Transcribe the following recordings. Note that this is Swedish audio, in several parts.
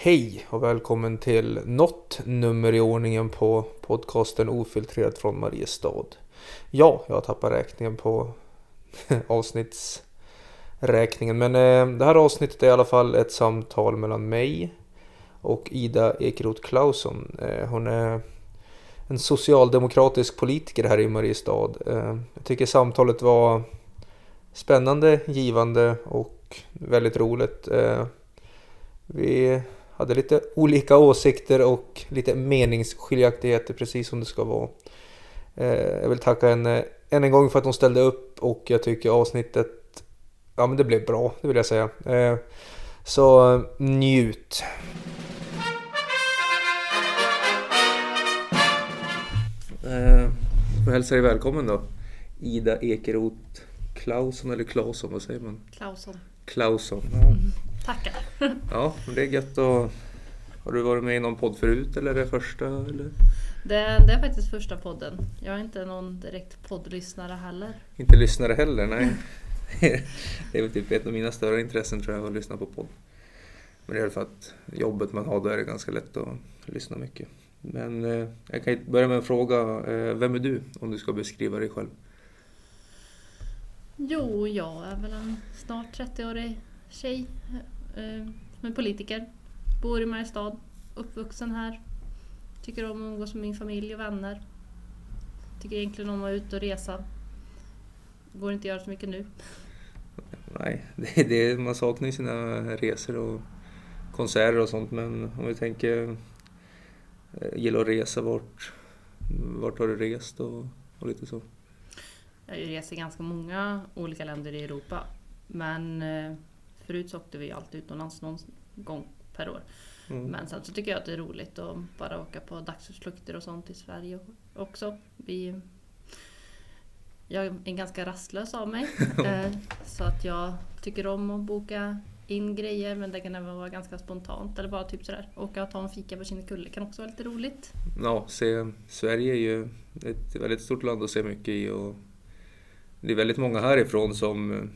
Hej och välkommen till något nummer i ordningen på podcasten Ofiltrerat från Mariestad. Ja, jag har tappat räkningen på avsnittsräkningen men eh, det här avsnittet är i alla fall ett samtal mellan mig och Ida Ekeroth Clausson. Eh, hon är en socialdemokratisk politiker här i Mariestad. Eh, jag tycker samtalet var spännande, givande och väldigt roligt. Eh, vi hade lite olika åsikter och lite meningsskiljaktigheter precis som det ska vara. Eh, jag vill tacka henne än en gång för att hon ställde upp och jag tycker avsnittet, ja men det blev bra, det vill jag säga. Så njut! Eh, får hälsa dig välkommen då. Ida Ekeroth Clausson eller Clausson, vad säger man? Clausson. Clausson, ja. Mm, tackar. Ja, det är gött att... Har du varit med i någon podd förut eller är det första? Eller? Det, det är faktiskt första podden. Jag är inte någon direkt poddlyssnare heller. Inte lyssnare heller, nej. det är väl typ ett av mina större intressen tror jag, att lyssna på podd. Men det är för att jobbet man har, då är det ganska lätt att lyssna mycket. Men eh, jag kan börja med en fråga. Eh, vem är du om du ska beskriva dig själv? Jo, jag är väl en snart 30-årig tjej som är politiker. Bor i Mariestad, uppvuxen här. Tycker om att umgås med min familj och vänner. Tycker egentligen om att vara ute och resa. Går inte att göra så mycket nu. Nej, det, det, man saknar ju sina resor och konserter och sånt men om vi tänker Eh, gillar att resa. Vart, vart har du rest och, och lite så? Jag har ju rest i ganska många olika länder i Europa. Men eh, förut så åkte vi alltid utomlands någon gång per år. Mm. Men sen så tycker jag att det är roligt att bara åka på dagsutflykter och sånt i Sverige också. Vi, jag är ganska rastlös av mig. Eh, så att jag tycker om att boka in grejer men det kan även vara ganska spontant eller bara typ sådär åka och ta en fika på Kinnekulle kan också vara lite roligt. Ja, se, Sverige är ju ett väldigt stort land att se mycket i och det är väldigt många härifrån som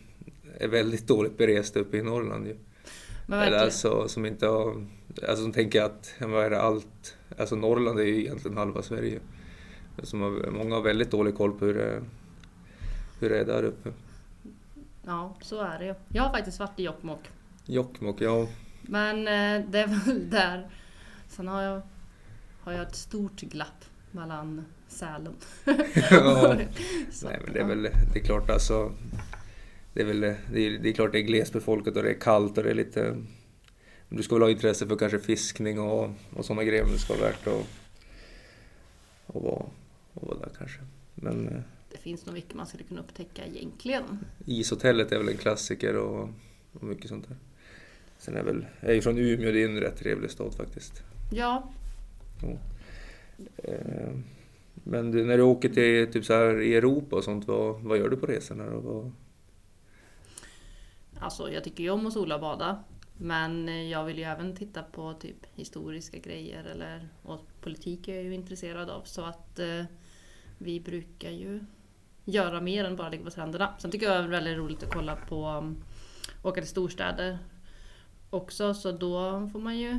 är väldigt dåligt beresta uppe i Norrland ju. Eller alltså som inte har, alltså som tänker att, vad är det, allt, alltså Norrland är ju egentligen halva Sverige. Som har, många har väldigt dålig koll på hur det, hur det är där uppe. Ja, så är det ju. Jag har faktiskt varit i Jokkmokk Jokkmokk, ja. Men eh, det är väl där. Sen har jag, har jag ett stort glapp mellan Sälen. ja. Nej men det är väl, det är klart alltså. Det är väl, det är, det är klart det är glesbefolkat och det är kallt och det är lite... Du ska väl ha intresse för kanske fiskning och, och sådana grejer om det ska vara värt att, att vara, att vara där kanske. Men, eh, det finns nog mycket man skulle kunna upptäcka egentligen. Ishotellet är väl en klassiker och, och mycket sånt där. Sen är väl, jag är ju från Umeå, det är en rätt trevlig stad faktiskt. Ja. ja. Eh, men du, när du åker till typ så här i Europa och sånt, vad, vad gör du på resorna då? Vad... Alltså jag tycker ju om att sola och bada. Men jag vill ju även titta på typ historiska grejer eller och politik är jag ju intresserad av. Så att eh, vi brukar ju göra mer än bara ligga på stränderna. Sen tycker jag det är väldigt roligt att kolla på mm, åka till storstäder också så då får man ju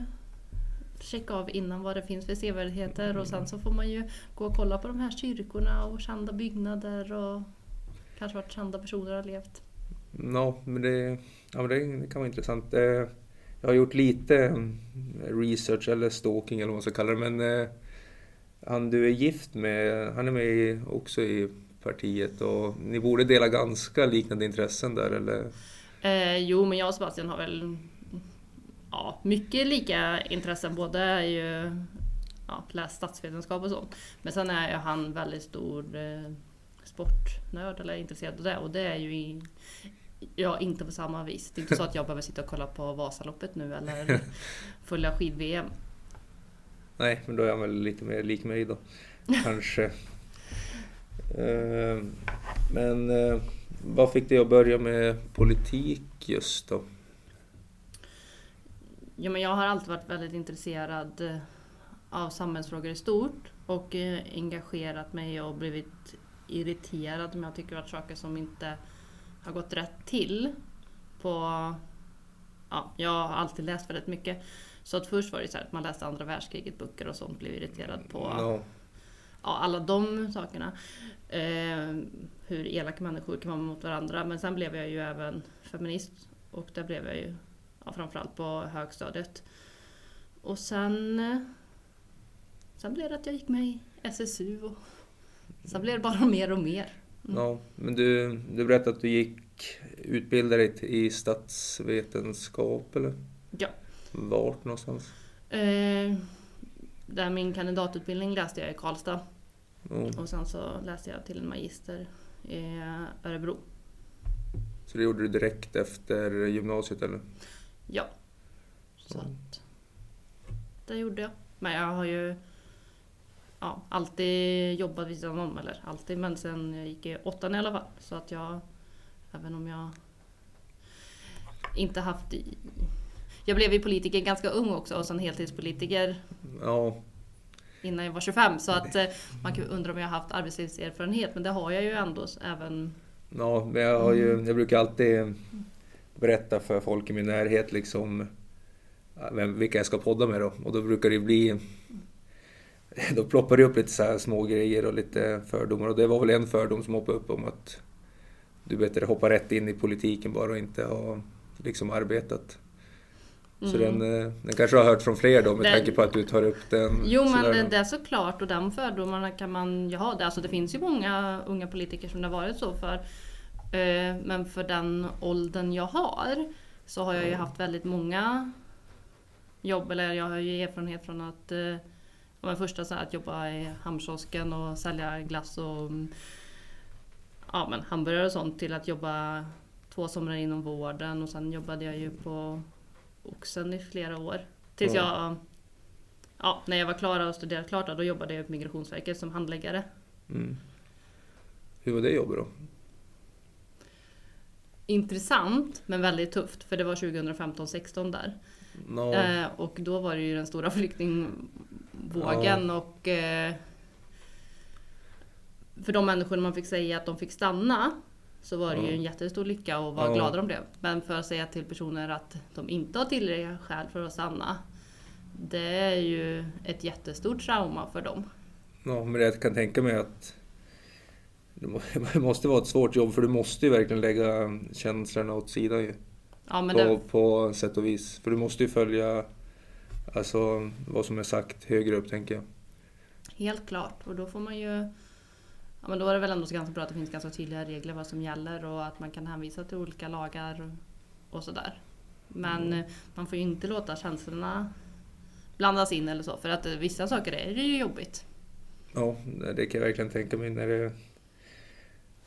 checka av innan vad det finns för sevärdheter och sen så får man ju gå och kolla på de här kyrkorna och kända byggnader och kanske vart kända personer har levt. Ja, men det, ja, men det, det kan vara intressant. Eh, jag har gjort lite mm, research eller stalking eller vad man ska kalla det men eh, han du är gift med, han är med också i partiet och ni borde dela ganska liknande intressen där eller? Eh, jo, men jag och Sebastian har väl ja, mycket lika intressen. Både är ju ja, läst statsvetenskap och sånt. Men sen är ju han väldigt stor eh, sportnörd eller intresserad av det. Och det är ju i, ja, inte på samma vis. Det är inte så att jag behöver sitta och kolla på Vasaloppet nu eller följa skid-VM. Nej, men då är han väl lite mer lik mig då. Kanske. Uh, men uh, vad fick dig att börja med politik just då? Ja, men jag har alltid varit väldigt intresserad eh, av samhällsfrågor i stort och eh, engagerat mig och blivit irriterad om jag tycker att saker som inte har gått rätt till. På, ja, jag har alltid läst väldigt mycket. Så att först var det så här att man läste andra världskriget böcker och sånt, blev irriterad på Ja. ja, alla de sakerna. Eh, hur elaka människor kan vara mot varandra. Men sen blev jag ju även feminist och där blev jag ju ja, framförallt på högstadiet. Och sen, sen blev det att jag gick med i SSU och sen blev det bara mer och mer. Mm. ja. Men du, du berättade att du gick utbildade dig i statsvetenskap eller? Ja. Vart någonstans? Eh, där min kandidatutbildning läste jag i Karlstad Ja. och sen så läste jag till en magister i Örebro. Så det gjorde du direkt efter gymnasiet eller? Ja. Så Mm. att det gjorde jag. Men jag har ju ja, alltid jobbat vid sidan om, eller alltid, men sen jag gick i åttan i alla fall. Så att jag, även om jag inte haft. Jag blev ju politiker ganska ung också och sen heltidspolitiker Ja, innan jag var 25. Så att eh, man kan undra om jag har haft arbetslivserfarenhet, men det har jag ju ändå även... ja men jag, har ju, jag brukar alltid berätta för folk i min närhet liksom vem, vilka jag ska podda med då. Och då brukar det bli då ploppar det upp lite så här små grejer och lite fördomar. Och det var väl en fördom som hoppade upp om att du bättre hoppa rätt in i politiken bara och inte ha liksom arbetat. Så Mm. den, eh, den kanske har hört från fler då med Den- tanke på att du tar upp den. Jo men det, det är såklart och de fördomarna kan man ju ha. Det- Alltså det finns ju många unga politiker som det har varit så för. Eh, Men för den åldern jag har så har jag ju haft väldigt många jobb. Eller jag har ju erfarenhet från att eh, ja, men första så här, att jobba i hamnkiosken och sälja glass och mm, ja, men hamburgare och sånt till att jobba två somrar inom vården och sen jobbade jag ju på Oxen i flera år. Tills Ja. jag Ja, när jag var klar och studerat klart då, då jobbade jag på Migrationsverket som handläggare. Mm. Hur var det jobbet då? Intressant men väldigt tufft för det var 2015-16 där. Nå, Eh, och då var det ju den stora flyktingvågen och eh, för de människorna man fick säga att de fick stanna så var det ju Ja. en jättestor lycka och vad Ja. glada de blev. Men för att säga till personer att de inte har tillräckliga skäl för att stanna det är ju ett jättestort trauma för dem. Ja, men jag kan tänka mig att det må- det måste vara ett svårt jobb för du måste ju verkligen lägga känslorna åt sidan ju. Ja, men På, det, på sätt och vis. För du måste ju följa alltså, vad som är sagt högre upp tänker jag. Helt klart. Och då får man ju... Ja, men då är det väl ändå så ganska bra att det finns ganska tydliga regler vad som gäller och att man kan hänvisa till olika lagar och sådär. Men Mm. man får ju inte låta känslorna blandas in eller så. För att vissa saker är det ju jobbigt. Ja, det kan jag verkligen tänka mig när det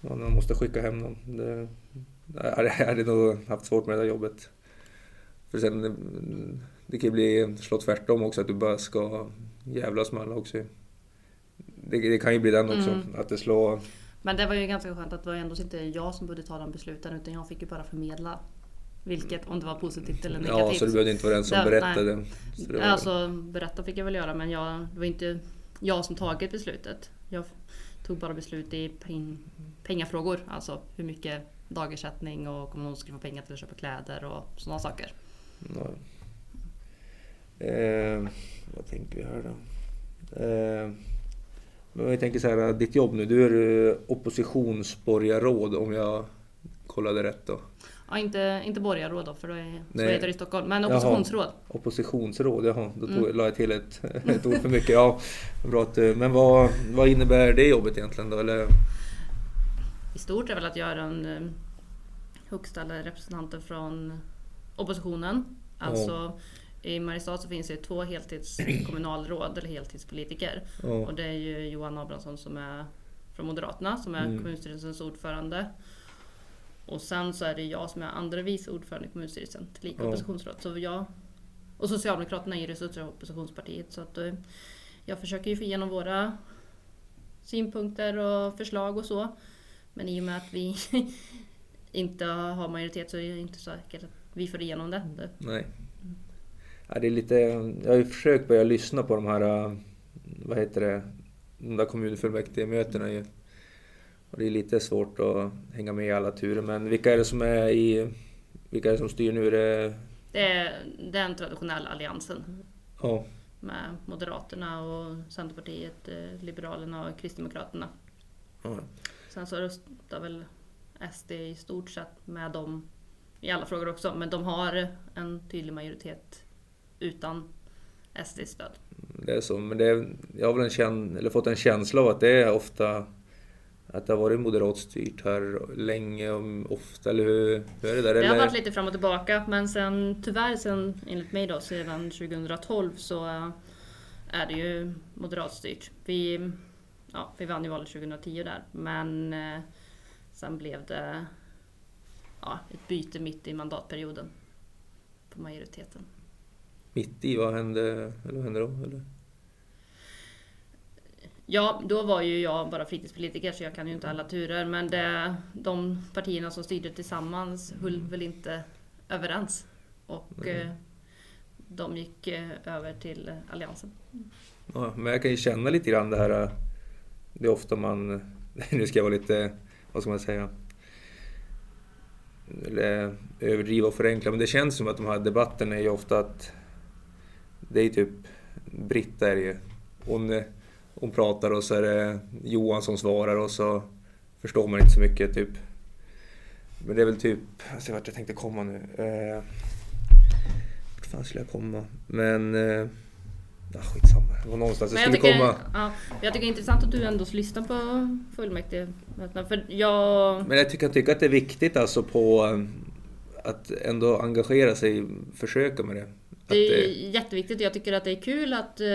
ja, när man måste skicka hem någon. Det, jag hade nog haft svårt med det där jobbet. För sen, det kan ju bli slå tvärtom också, att du bara ska jävlas med alla också. Det, det kan ju bli den också, Mm. att det slår... Men det var ju ganska skönt att det var ändå inte jag som borde ta de besluten utan jag fick ju bara förmedla. Vilket, om det var positivt eller negativt. Ja, så du behövde inte vara den som Det- berättade. Var, Alltså berätta fick jag väl göra men jag, det var inte jag som tagit beslutet. Jag tog bara beslut i pen, pengafrågor. Alltså hur mycket dagersättning och om någon skulle få pengar till att köpa kläder och sådana saker. ja. Eh, vad tänker vi här då? Eh, men jag tänker så här, ditt jobb nu, du är eh, oppositionsborgarråd om jag kollade rätt då. Ja, inte, inte borgarråd då för det är, så heter det i Stockholm. Men Jaha. oppositionsråd. Oppositionsråd, jaha, då tog, Mm. la jag till ett, ett ord för mycket. Ja, bra att, du- men vad, vad innebär det jobbet egentligen då? Eller, I stort är väl att jag är den eh, högsta representanten från oppositionen. Alltså i Mariestad så finns det två heltidskommunalråd eller heltidspolitiker. ja, Och det är ju Johan Abrahamsson som är från Moderaterna som är Mm. kommunstyrelsens ordförande. Och sen så är det jag som är andra vice ordförande i kommunstyrelsen, tillika Ja. oppositionsråd. Så jag, och Socialdemokraterna är ju oppositionspartiet. Så att, eh, jag försöker ju få igenom våra synpunkter och förslag och så. Men i och med att vi inte har majoritet så är det inte säkert att vi får igenom det. nej. Ja, det är lite, jag har ju försökt börja lyssna på de här, äh, vad heter det, de där kommunfullmäktigemötena ju. Och det är lite svårt att hänga med i alla turer. Men vilka är det som är i, vilka är det som styr nu? Är det, Det Det är den traditionella alliansen Ja. med Moderaterna och Centerpartiet, eh, Liberalerna och Kristdemokraterna. ja. Sen så röstar väl SD i stort sett med dem i alla frågor också, men de har en tydlig majoritet utan SDs stöd. Det är så, men det är, jag har väl en känn, eller fått en känsla av att det är ofta att det har varit moderatstyrt här länge och ofta, eller hur, hur är det där? Det har eller? varit lite fram och tillbaka, men sen tyvärr sen, enligt mig då, sedan 2012 så eh, är det ju moderatstyrt. Vi, ja, vi vann ju valet 2010 där, men eh, sen blev det ja, ett byte mitt i mandatperioden på majoriteten. Mitt i, vad hände, eller vad hände då? Eller? Ja, då var ju jag bara fritidspolitiker så jag kan ju inte alla turer. Men det, de partierna som styrde tillsammans höll väl inte överens. Och eh, de gick eh, över till eh, Alliansen. Ja, men jag kan ju känna lite grann det här, det är ofta man, nu ska jag vara lite, vad ska man säga, eller överdriva och förenkla, men det känns som att de här debatterna är ju ofta att det är typ Britta är det ju. Hon, hon pratar och så är det Johan som svarar och så förstår man inte så mycket typ. Men det är väl typ, jag ser vart jag tänkte komma nu. Eh, vart fan skulle jag komma? Men, eh, ja skitsamma. Det var någonstans jag jag skulle tycker, komma. ja, jag tycker det är intressant att du ändå lyssnar på fullmäktigemötena. För jag... Men jag tycker, tycker att det är viktigt alltså på att ändå engagera sig, försöka med det. Det är det jätteviktigt. Jag tycker att det är kul att eh,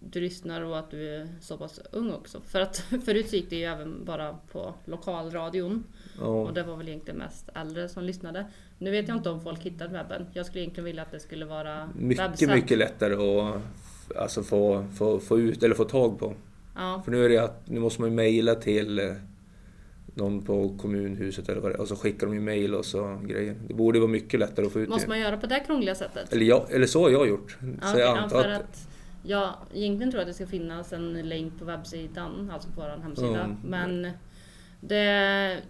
du lyssnar och att du är så pass ung också. För att förut gick det ju även bara på lokalradion. ja, Och det var väl egentligen mest äldre som lyssnade. Nu vet jag inte om folk hittar webben. Jag skulle egentligen vilja att det skulle vara mycket, webbsänd. mycket lättare att alltså, få, få, få ut eller få tag på. Ja, För nu är det att nu måste man ju mejla till eh, någon på kommunhuset eller vad det är, och så skickar de ju mejl och så grejer. Det borde vara mycket lättare att få ut måste det. man göra på det här krångliga sättet? Eller, jag, eller så har jag gjort. Ja, så jag ja, antar att, att Ja, egentligen tror jag att det ska finnas en länk på webbsidan, alltså på vår hemsida. Mm. Men det,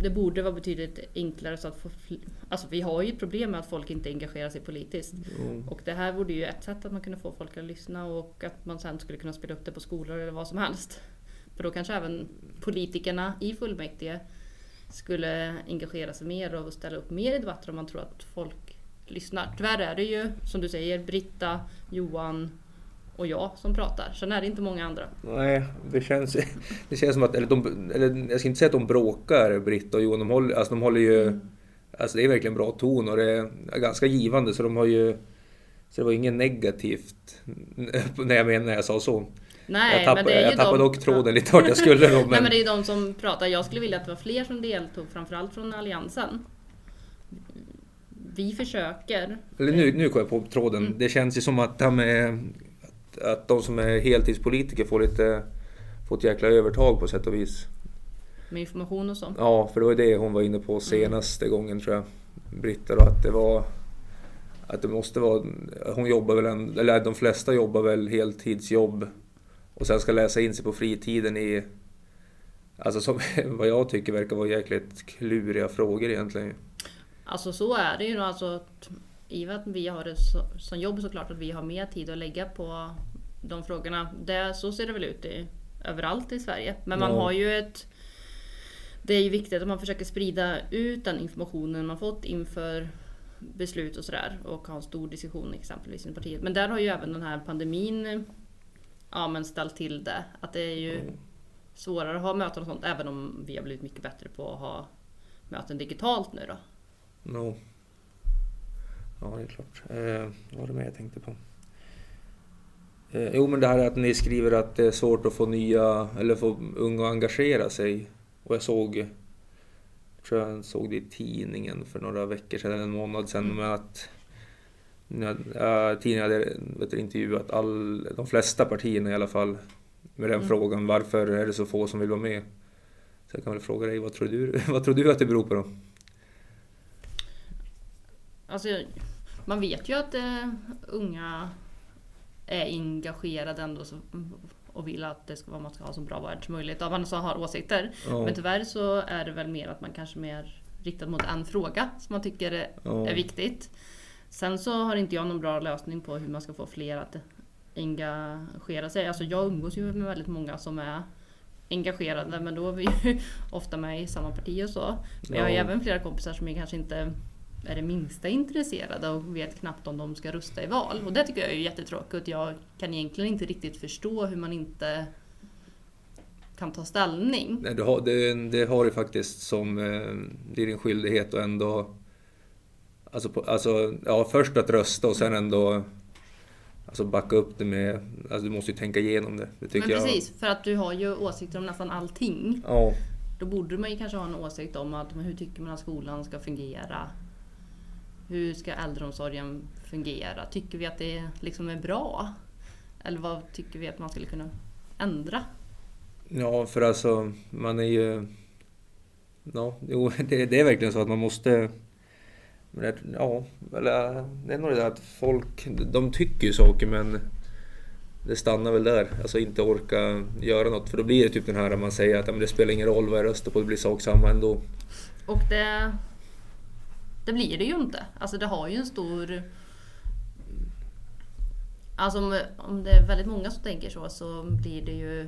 det borde vara betydligt enklare så att få, Alltså vi har ju ett problem med att folk inte engagerar sig politiskt. Mm. Och det här vore ju ett sätt att man kunde få folk att lyssna och att man sen skulle kunna spela upp det på skolor eller vad som helst. För då kanske även politikerna i fullmäktige skulle engagera sig mer och ställa upp mer i debatter om man tror att folk lyssnar. Tyvärr är det ju, som du säger, Britta, Johan och jag som pratar. Sen är det inte många andra. Nej, det känns, det känns som att, eller, de, eller jag ska inte säga att de bråkar, Britta och Johan, de håller, alltså, de håller ju, alltså det är verkligen bra ton och det är ganska givande så de har ju, så det var inget negativt när jag menar när jag sa så. Nej, jag tappade, men det är ju jag tappade de, dock tråden lite vart jag skulle då, Nej men, men det är ju de som pratar. Jag skulle vilja att det var fler som deltog, framförallt från Alliansen. Vi försöker. eller nu, nu kom jag på tråden. Mm. Det känns ju som att, här med, att, de som är heltidspolitiker får lite, får ett jäkla övertag på sätt och vis. Med information och så. Ja, för det var det hon var inne på senaste gången tror jag. Britta då, att det var... Att det måste vara... Hon jobbar väl, en, eller de flesta jobbar väl heltidsjobb. Och sen ska läsa in sig på fritiden i... Alltså som, vad jag tycker verkar vara jäkligt kluriga frågor egentligen. Alltså så är det ju. Alltså, att I och med att vi har det så, som jobb såklart att vi har mer tid att lägga på de frågorna. Det, så ser det väl ut i, överallt i Sverige. Men man Ja. har ju ett... Det är ju viktigt att man försöker sprida ut den informationen man fått inför beslut och sådär. Och ha en stor diskussion exempelvis i partiet. Men där har ju även den här pandemin ja, men ställt till det. Att det är ju svårare att ha möten och sånt. Även om vi har blivit mycket bättre på att ha möten digitalt nu då. No. Ja, det är klart. Eh, vad var det mer jag tänkte på? Eh, jo, men det här att ni skriver att det är svårt att få nya, eller få unga att engagera sig. Och jag såg, tror jag såg det i tidningen för några veckor sedan, en månad sedan, Mm. men att tidningen hade vet du, intervjuat all, de flesta partierna i alla fall med den Mm. frågan, varför är det så få som vill vara med? Så jag kan väl fråga dig, vad tror du, vad tror du att det beror på då? Alltså, man vet ju att eh, unga är engagerade ändå så, och vill att det ska vara, man ska ha så bra värld som möjligt. Om man så har åsikter. Ja. Men tyvärr så är det väl mer att man kanske mer riktat mot en fråga som man tycker Ja. är viktigt. Sen så har inte jag någon bra lösning på hur man ska få fler att engagera sig. Alltså jag umgås ju med väldigt många som är engagerade men då är vi ju ofta med i samma parti och så. Men jag har ju även flera kompisar som är kanske inte är det minsta intresserade och vet knappt om de ska rösta i val. Och det tycker jag är jättetråkigt. Jag kan egentligen inte riktigt förstå hur man inte kan ta ställning. Nej, du har, det, det har du faktiskt som... eh, Det är din skyldighet att ändå... Alltså, på, alltså ja, först att rösta och sen ändå... Alltså backa upp det med... Alltså du måste ju tänka igenom det. Det Men jag. precis, för att du har ju åsikter om nästan allting. Ja, Då borde man ju kanske ha en åsikt om att hur tycker man att skolan ska fungera? Hur ska äldreomsorgen fungera? Tycker vi att det liksom är bra? Eller vad tycker vi att man skulle kunna ändra? ja, för alltså man är ju... Ja, jo, det, det är verkligen så att man måste men det- Ja, eller det är nog det där att folk, de tycker ju saker men det stannar väl där. Alltså inte orka göra något. För då blir det typ den här man säger att ja, men det spelar ingen roll vad jag röstar på, det blir sak samma ändå. Och det, det blir det ju inte. Alltså det har ju en stor... Alltså om, om det är väldigt många som tänker så så blir det ju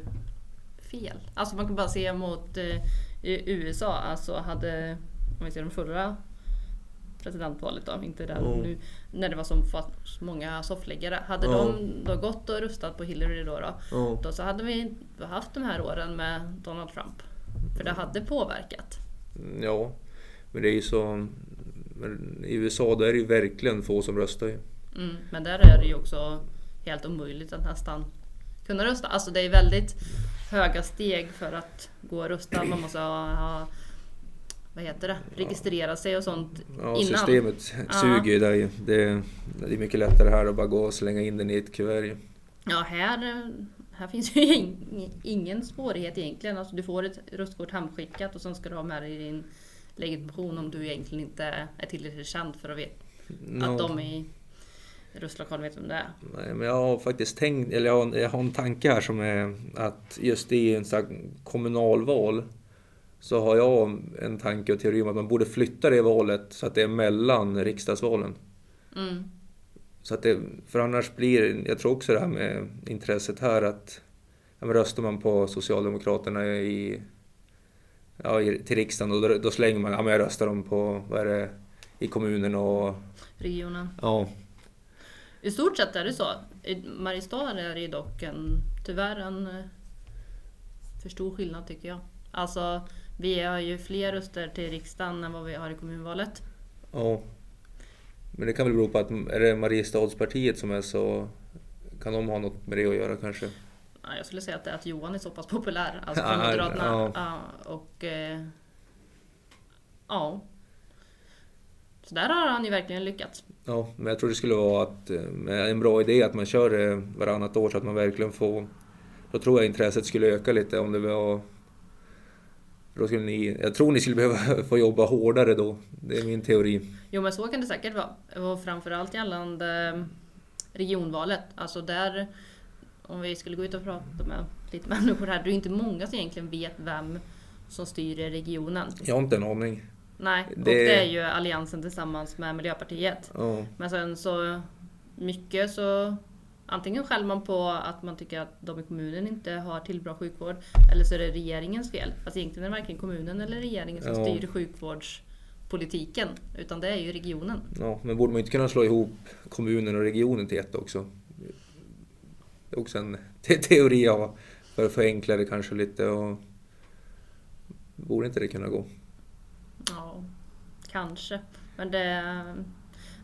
fel. Alltså man kan bara se mot eh, USA, alltså hade, om vi ser de förra presidentvalet då, inte det Mm. nu, när det var så många soffläggare. Hade Ja. de då gått och röstat på Hillary då, då, Ja. då så hade vi inte haft de här åren med Donald Trump. För det hade påverkat. Ja, men det är ju så... I USA där är det ju verkligen få som röstar ju. Mm, men där är det ju också helt omöjligt att nästan kunna rösta. Alltså det är väldigt höga steg för att gå och rösta. Man måste ha, ha vad heter det, registrera sig och sånt Ja, innan. systemet Ja. suger ju där ju. Det, det är mycket lättare här att bara gå och slänga in den i ett kuvert. Ja, här, här finns ju ing- ingen svårighet egentligen. Alltså du får ett röstkort hemskickat och sen ska du ha med dig din legitimation om du egentligen inte är tillräckligt känd för att veta Ja. att de i röstlokalen vet vem det är. Nej, men jag har faktiskt tänkt, eller jag har, jag har en tanke här som är att just i en sån kommunalval så har jag en tanke och teori om att man borde flytta det valet så att det är mellan riksdagsvalen. Mm. Så att det, för annars blir, jag tror också det här med intresset här att ja, röstar man på Socialdemokraterna i, ja, i, till riksdagen och då, då slänger man, ja men jag röstar dem på, vad är det, i kommunen och Regionen. ja, I stort sett är det så. I Mariestad är det dock en, tyvärr en eh, för stor skillnad tycker jag. Alltså, vi har ju fler röster till riksdagen än vad vi har i kommunvalet. ja. Men det kan väl bero på att, är det Mariestadspartiet som är så, kan de ha något med det att göra kanske? Ja, jag skulle säga att, det är att Johan är så pass populär, alltså från Moderaterna. ja. Ja, och eh, ja. Så där har han ju verkligen lyckats. Ja, men jag tror det skulle vara att, eh, en bra idé att man kör det varannat år så att man verkligen får... Då tror jag intresset skulle öka lite om det var... Då skulle ni, jag tror ni skulle behöva få jobba hårdare då. Det är min teori. Jo men så kan det säkert vara. Och framförallt gällande regionvalet. Alltså där, om vi skulle gå ut och prata med lite människor här, det är inte många som egentligen vet vem som styr regionen. Jag har inte en aning. Nej, och Det- det är ju Alliansen tillsammans med Miljöpartiet. Ja, Men sen så mycket så antingen skäller man på att man tycker att de i kommunen inte har till bra sjukvård eller så är det regeringens fel. Fast egentligen är det varken kommunen eller regeringen som Ja. styr sjukvårdspolitiken utan det är ju regionen. ja, men borde man inte kunna slå ihop kommunen och regionen till ett också? Det är också en te teori har. För att förenkla det kanske lite och... Borde inte det kunna gå? Ja, kanske. Men det,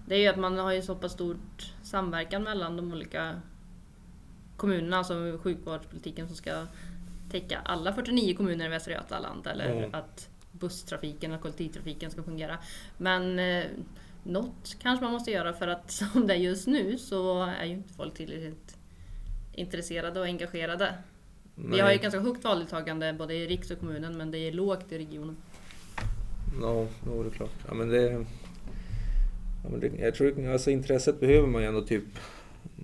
det är ju att man har ju så pass stort samverkan mellan de olika kommunerna, alltså sjukvårdspolitiken som ska täcka alla 49 kommuner i Västra Götaland. Eller Mm. att busstrafiken och kollektivtrafiken ska fungera. Men eh, något kanske man måste göra för att som det är just nu så är ju inte folk tillräckligt intresserade och engagerade. Vi har ju Nej. ganska högt valdeltagande både i riks och kommunen men det är lågt i regionen. Ja, no, det är klart. Ja, men det, ja, men det, jag tror alltså intresset behöver man ju ändå typ...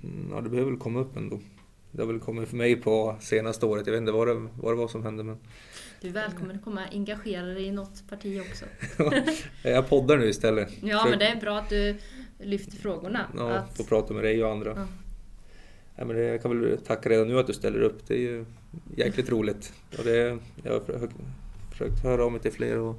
mm, Ja, det behöver väl komma upp ändå. det har väl kommit för mig på senaste året. Jag vet inte vad det, vad det var som hände men... Du är välkommen att komma engagera dig i något parti också. jag poddar nu istället. Ja, men det är bra att du lyfter frågorna. Ja, att... få prata med dig och andra. Ja. Ja, men det, jag kan väl tacka redan nu att du ställer upp. Det är ju jäkligt roligt. Och det, jag har försökt höra av mig till fler och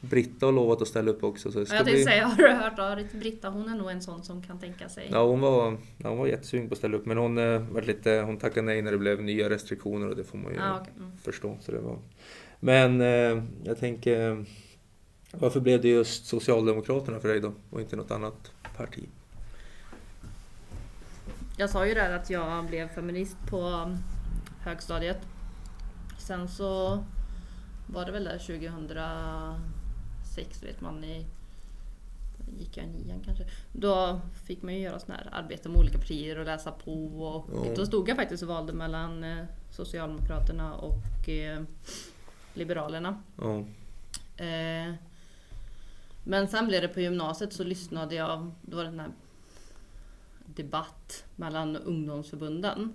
Britta har lovat att ställa upp också. Så det ska jag tänkte bli... säga, har du hört av Britta? Hon är nog en sån som kan tänka sig. Ja, hon var, ja, hon var jättesugen på att ställa upp men hon, eh, var lite, hon tackade nej när det blev nya restriktioner och det får man ju ah, okay. mm. förstå. Så det var... Men eh, jag tänker, varför blev det just Socialdemokraterna för dig då och inte något annat parti? Jag sa ju där att jag blev feminist på högstadiet. Sen så var det väl där 2006, vet man, i gick jag nian kanske. Då fick man ju göra sån här arbete med olika partier och läsa på. Och mm. Då stod jag faktiskt och valde mellan eh, Socialdemokraterna och eh, Liberalerna. Mm. Eh, men sen blev det på gymnasiet så lyssnade jag, då var det den här debatt mellan ungdomsförbunden.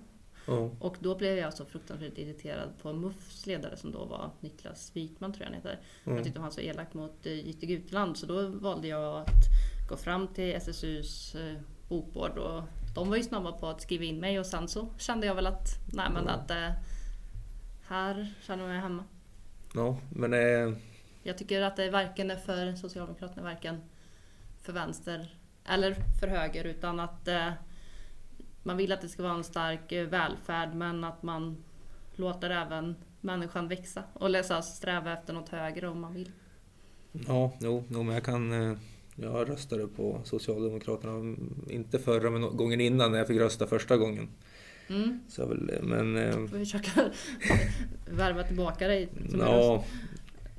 Mm. Och då blev jag så fruktansvärt irriterad på MUFs ledare som då var Niklas Wikman tror jag han heter. Mm. Jag tyckte han var så elak mot Jytte Gutland så då valde jag att gå fram till SSUs eh, bokbord och de var ju snabba på att skriva in mig och sen så kände jag väl att nej men mm. att uh, här känner jag mig hemma. Ja, men eh... Jag tycker att det varken är för Socialdemokraterna, varken för vänster eller för höger utan att eh, man vill att det ska vara en stark eh, välfärd men att man låter även människan växa och läsa sträva efter något högre om man vill. Ja, jo, jo men jag kan eh, jag röstade på Socialdemokraterna, inte förra men gången innan när jag fick rösta första gången. Mm. Så jag väl, men... Eh, får försöka värva tillbaka dig som ja.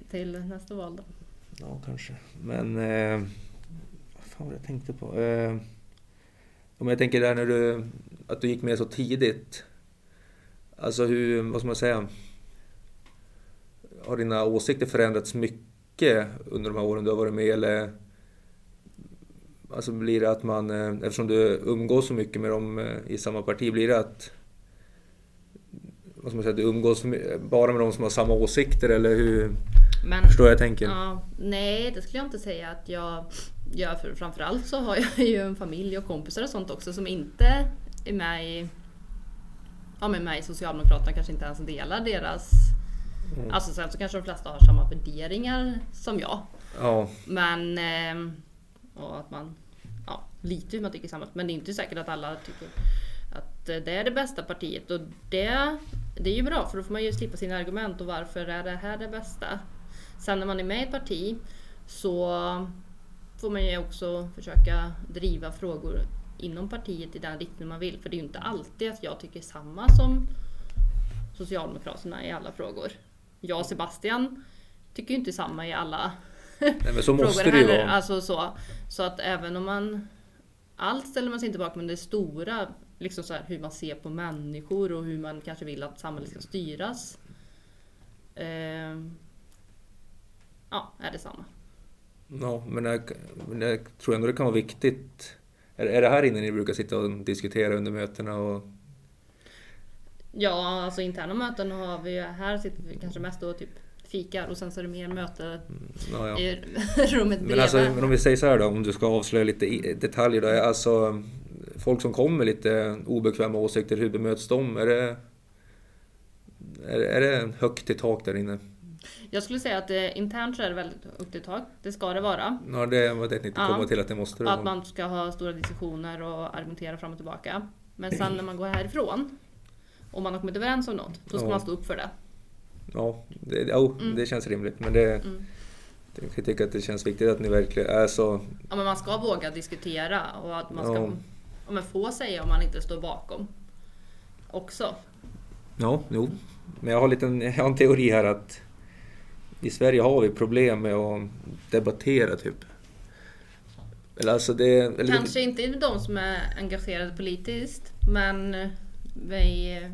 till nästa val då. Ja, kanske. Men... Eh, vad fan var det jag tänkte på? Eh, om jag tänker där när du, att du gick med så tidigt. Alltså hur, vad ska man säga? Har dina åsikter förändrats mycket under de här åren du har varit med eller? Alltså blir det att man, eh, eftersom du umgås så mycket med dem eh, i samma parti, blir det att vad ska man säga, du umgås bara med de som har samma åsikter eller hur? Men, Förstår jag tänker? Ja, nej, det skulle jag inte säga att jag gör. För framförallt så har jag ju en familj och kompisar och sånt också som inte är med i ja, med mig Socialdemokraterna kanske inte ens delar deras... Mm. Alltså sen så kanske de flesta har samma värderingar som jag. Ja. Men... Eh, och att man... Ja, lite hur man tycker samma. Men det är inte säkert att alla tycker att det är det bästa partiet. Och det, det är ju bra för då får man ju slippa sina argument och varför är det här det bästa. Sen när man är med i ett parti så får man ju också försöka driva frågor inom partiet i den riktning man vill. För det är ju inte alltid att jag tycker samma som Socialdemokraterna i alla frågor. Jag och Sebastian tycker ju inte samma i alla Nej, men så måste frågor det ju vara. Alltså så, så att även om man... Allt ställer man sig inte bakom, men det stora, liksom så här, hur man ser på människor och hur man kanske vill att samhället ska styras. Eh, ja, är detsamma. Ja, men jag, men jag tror ändå det kan vara viktigt. Är, är det här inne ni brukar sitta och diskutera under mötena? Och... Ja, alltså interna möten har vi Här sitter vi kanske mest och typ fikar och sen så är det mer möte mm, ja, ja. i rummet bredvid. Men, alltså, men om vi säger så här då, om du ska avslöja lite detaljer då. Alltså, folk som kommer med lite obekväma åsikter, hur bemöts de? Är det, är, är det högt i tak där inne? Jag skulle säga att eh, internt så är det väldigt högt i tak. Det ska det vara. Ja, det var det jag tänkte komma ja. till att det måste det Att man ska ha stora diskussioner och argumentera fram och tillbaka. Men sen när man går härifrån och man har kommit överens om något, då ska ja. man stå upp för det. Ja, det, oh, mm. det känns rimligt. Men det, mm. jag kan tycka att det känns viktigt att ni verkligen är så... Ja, men man ska våga diskutera och att man ska ja. Ja, men få säga om man inte står bakom. Också. Ja, jo. Men jag har, liten, jag har en teori här att i Sverige har vi problem med att debattera typ. Eller alltså det, eller Kanske inte de som är engagerade politiskt, men vid eh,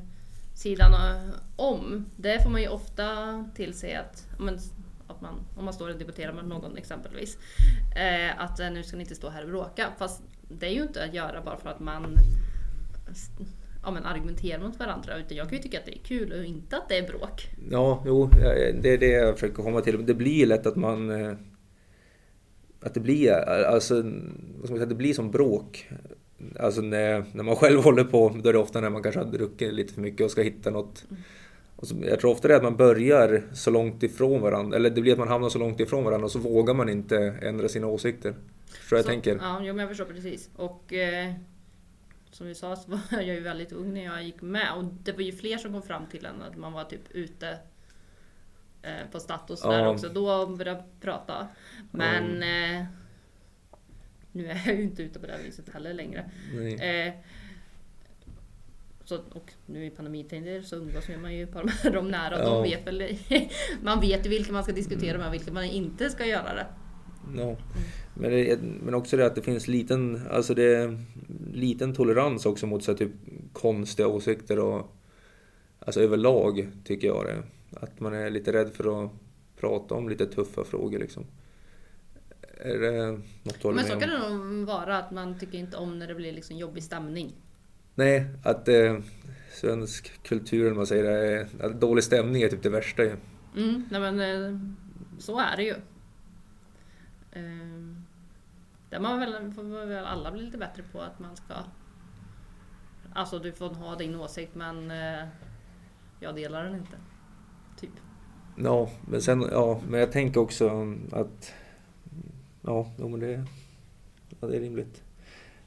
sidan om. Det får man ju ofta till sig att, att man, om man står och debatterar med någon exempelvis, eh, att eh, nu ska ni inte stå här och bråka. Fast det är ju inte att göra bara för att man ja, men argumentera mot varandra. Utan jag kan ju tycka att det är kul och inte att det är bråk. Ja, jo, det är det jag försöker komma till. Det blir lätt att man... eh, Att det blir, alltså, vad ska man säga, det blir som bråk. Alltså när, när man själv håller på, då är det ofta när man kanske har druckit lite för mycket och ska hitta något. Och så, jag tror ofta det är att man börjar så långt ifrån varandra, eller det blir att man hamnar så långt ifrån varandra och så vågar man inte ändra sina åsikter. Förstår jag Så- tänker? Ja, men jag förstår precis. Och eh, som vi sa så var jag ju väldigt ung när jag gick med. Och det var ju fler som kom fram till en att man var typ ute eh, på Status där Ja. också. Då började jag prata. Men eh, nu är jag ju inte ute på det här viset heller längre. Eh, så, och nu i pandemitider så umgås man ju bara med dem nära. Och Ja. de vet väl, man vet ju vilka man ska diskutera med och vilka man inte ska göra det. Ja. Men, det, men också det att det finns liten, alltså det liten tolerans också mot så typ konstiga åsikter och alltså överlag tycker jag det. Att man är lite rädd för att prata om lite tuffa frågor liksom. Är det något du Men så kan det nog vara att man tycker inte om när det blir liksom jobbig stämning. Nej, att eh, svensk kultur, eller man säger, är, att dålig stämning är typ det värsta ju. Mm, nej men eh, så är det ju. Eh, Där man väl, får man väl alla bli lite bättre på att man ska... Alltså du får ha din åsikt men eh, jag delar den inte. Typ. Ja, men sen, ja, men jag tänker också att ja, men det, ja, det är rimligt.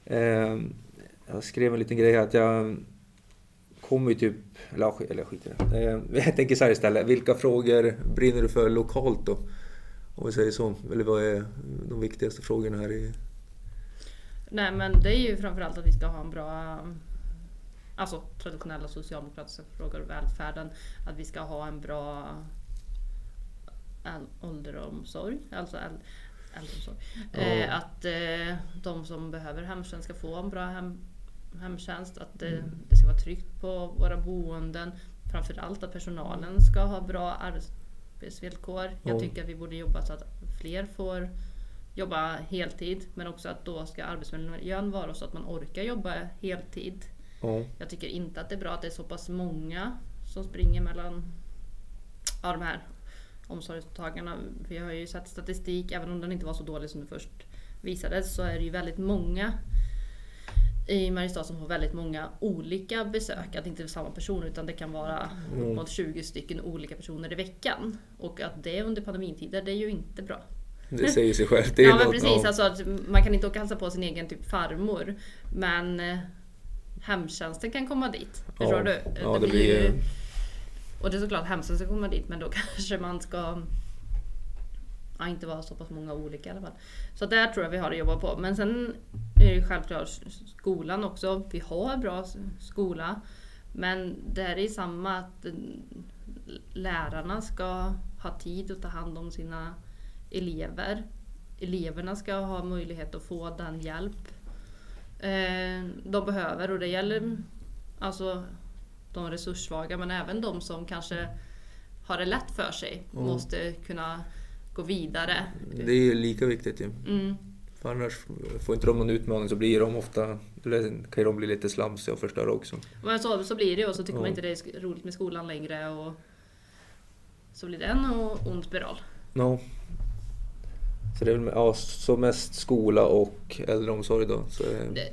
Eh, jag skrev en liten grej här att jag kommer ju typ, eller, eller skit i det. Eh, jag tänker så här istället, vilka frågor brinner du för lokalt då? Om vi säger så, eller vad är de viktigaste frågorna här i... Nej men det är ju framförallt att vi ska ha en bra Alltså traditionella socialdemokratiska frågor, välfärden. Att vi ska ha en bra ålderomsorg. Alltså äl- äldreomsorg. Ja. Eh, att eh, de som behöver hemtjänst ska få en bra hem, hemtjänst. Att eh, det ska vara tryggt på våra boenden. Framförallt att personalen ska ha bra arbetsvillkor. Jag Ja. tycker att vi borde jobba så att fler får jobba heltid. Men också att då ska arbetsmiljön vara så att man orkar jobba heltid. Ja, Jag tycker inte att det är bra att det är så pass många som springer mellan ja, de här omsorgstagarna. Vi har ju sett statistik, även om den inte var så dålig som det först visades, så är det ju väldigt många i Mariestad som får väldigt många olika besök. Att det inte är samma person utan det kan vara Mm. upp mot 20 stycken olika personer i veckan. Och att det under pandemitider, det är ju inte bra. det säger sig självt. Det Ja men precis, ja. alltså att man kan inte åka och hälsa på sin egen typ farmor. Men eh, hemtjänsten kan komma dit. Förstår du? Ja, det blir ju... Och det är såklart hemtjänsten ska komma dit men då kanske man ska ja, inte vara så pass många olika i alla fall. Så där tror jag vi har att jobba på. Men sen är det självklart skolan också. Vi har bra skola. Men det är samma att lärarna ska ha tid att ta hand om sina elever. Eleverna ska ha möjlighet att få den hjälp eh, de behöver och det gäller alltså de resurssvaga men även de som kanske har det lätt för sig Mm. måste kunna gå vidare. Det är ju lika viktigt ju. Mm. För annars får inte de någon utmaning så blir de ofta, eller kan ju de bli lite slamsiga och förstöra också. Men så, så blir det och så tycker Ja. man inte det är roligt med skolan längre och så blir det en ond spiral. No. Så det är väl ja, så mest skola och äldreomsorg då. Så Det,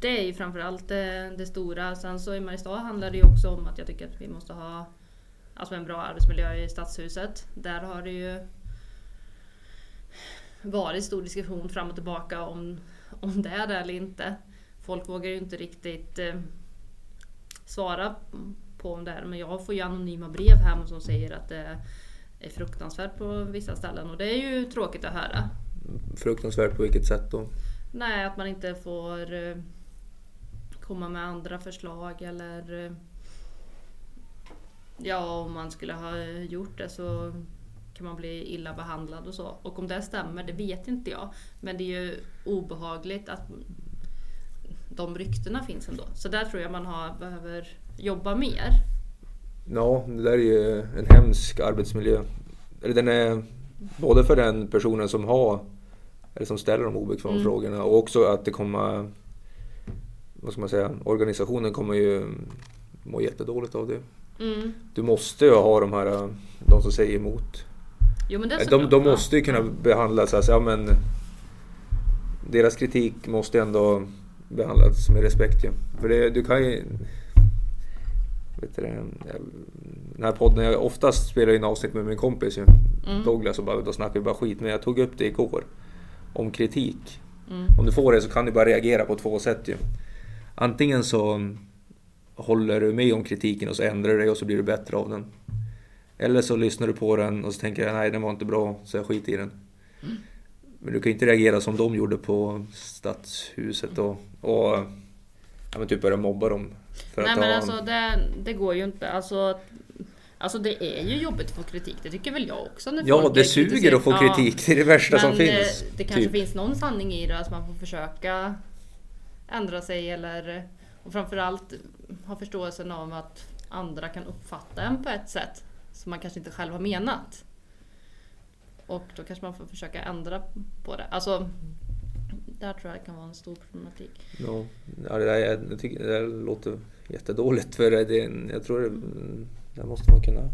det är ju framförallt det, det stora. Sen så i Mariestad handlar det ju också om att jag tycker att vi måste ha alltså en bra arbetsmiljö i stadshuset. Där har det ju varit stor diskussion fram och tillbaka om, om det är det eller inte. Folk vågar ju inte riktigt eh, svara på om det är men jag får ju anonyma brev hem som säger att det är fruktansvärt på vissa ställen och det är ju tråkigt att höra. fruktansvärt på vilket sätt då? Nej, att man inte får eh, komma med andra förslag eller eh, Ja, om man skulle ha gjort det så kan man bli illa behandlad och så. Och om det stämmer, det vet inte jag. Men det är ju obehagligt att de ryktena finns ändå. Så där tror jag man har, behöver jobba mer. Ja, det där är ju en hemsk arbetsmiljö. Eller den är både för den personen som har eller som ställer de obekväma Mm. frågorna och också att det kommer vad ska man säga, organisationen kommer ju må jättedåligt av det. Mm. Du måste ju ha de här, de som säger emot. Jo, men det De, de Ja. måste ju kunna behandlas, alltså, ja men deras kritik måste ju ändå behandlas med respekt ju. För det, du kan ju... Vet du den här podden, jag oftast spelar in avsnitt med min kompis ju, Mm. Douglas och bara, då snackar vi bara skit. Men jag tog upp det igår. Om kritik. Mm. Om du får det så kan du bara reagera på två sätt ju. Antingen så håller du med om kritiken och så ändrar du dig och så blir du bättre av den. Eller så lyssnar du på den och så tänker jag nej den var inte bra så jag skiter i den. Men du kan inte reagera som de gjorde på Stadshuset och, och ja, men typ börja mobba dem. För Nej att men ha- alltså det, det går ju inte. Alltså, alltså det är ju jobbigt att få kritik. Det tycker väl jag också. När Ja, det suger att få Ja. kritik. Det är det värsta som Men finns. eh, det kanske typ. finns någon sanning i det, att man får försöka ändra sig eller och framförallt ha förståelsen av att andra kan uppfatta en på ett sätt som man kanske inte själv har menat. Och då kanske man får försöka ändra på det. Alltså, där tror jag det kan vara en stor problematik. Ja, ja det, där, jag, tycker det låter jättedåligt för det, jag tror det, det måste man kunna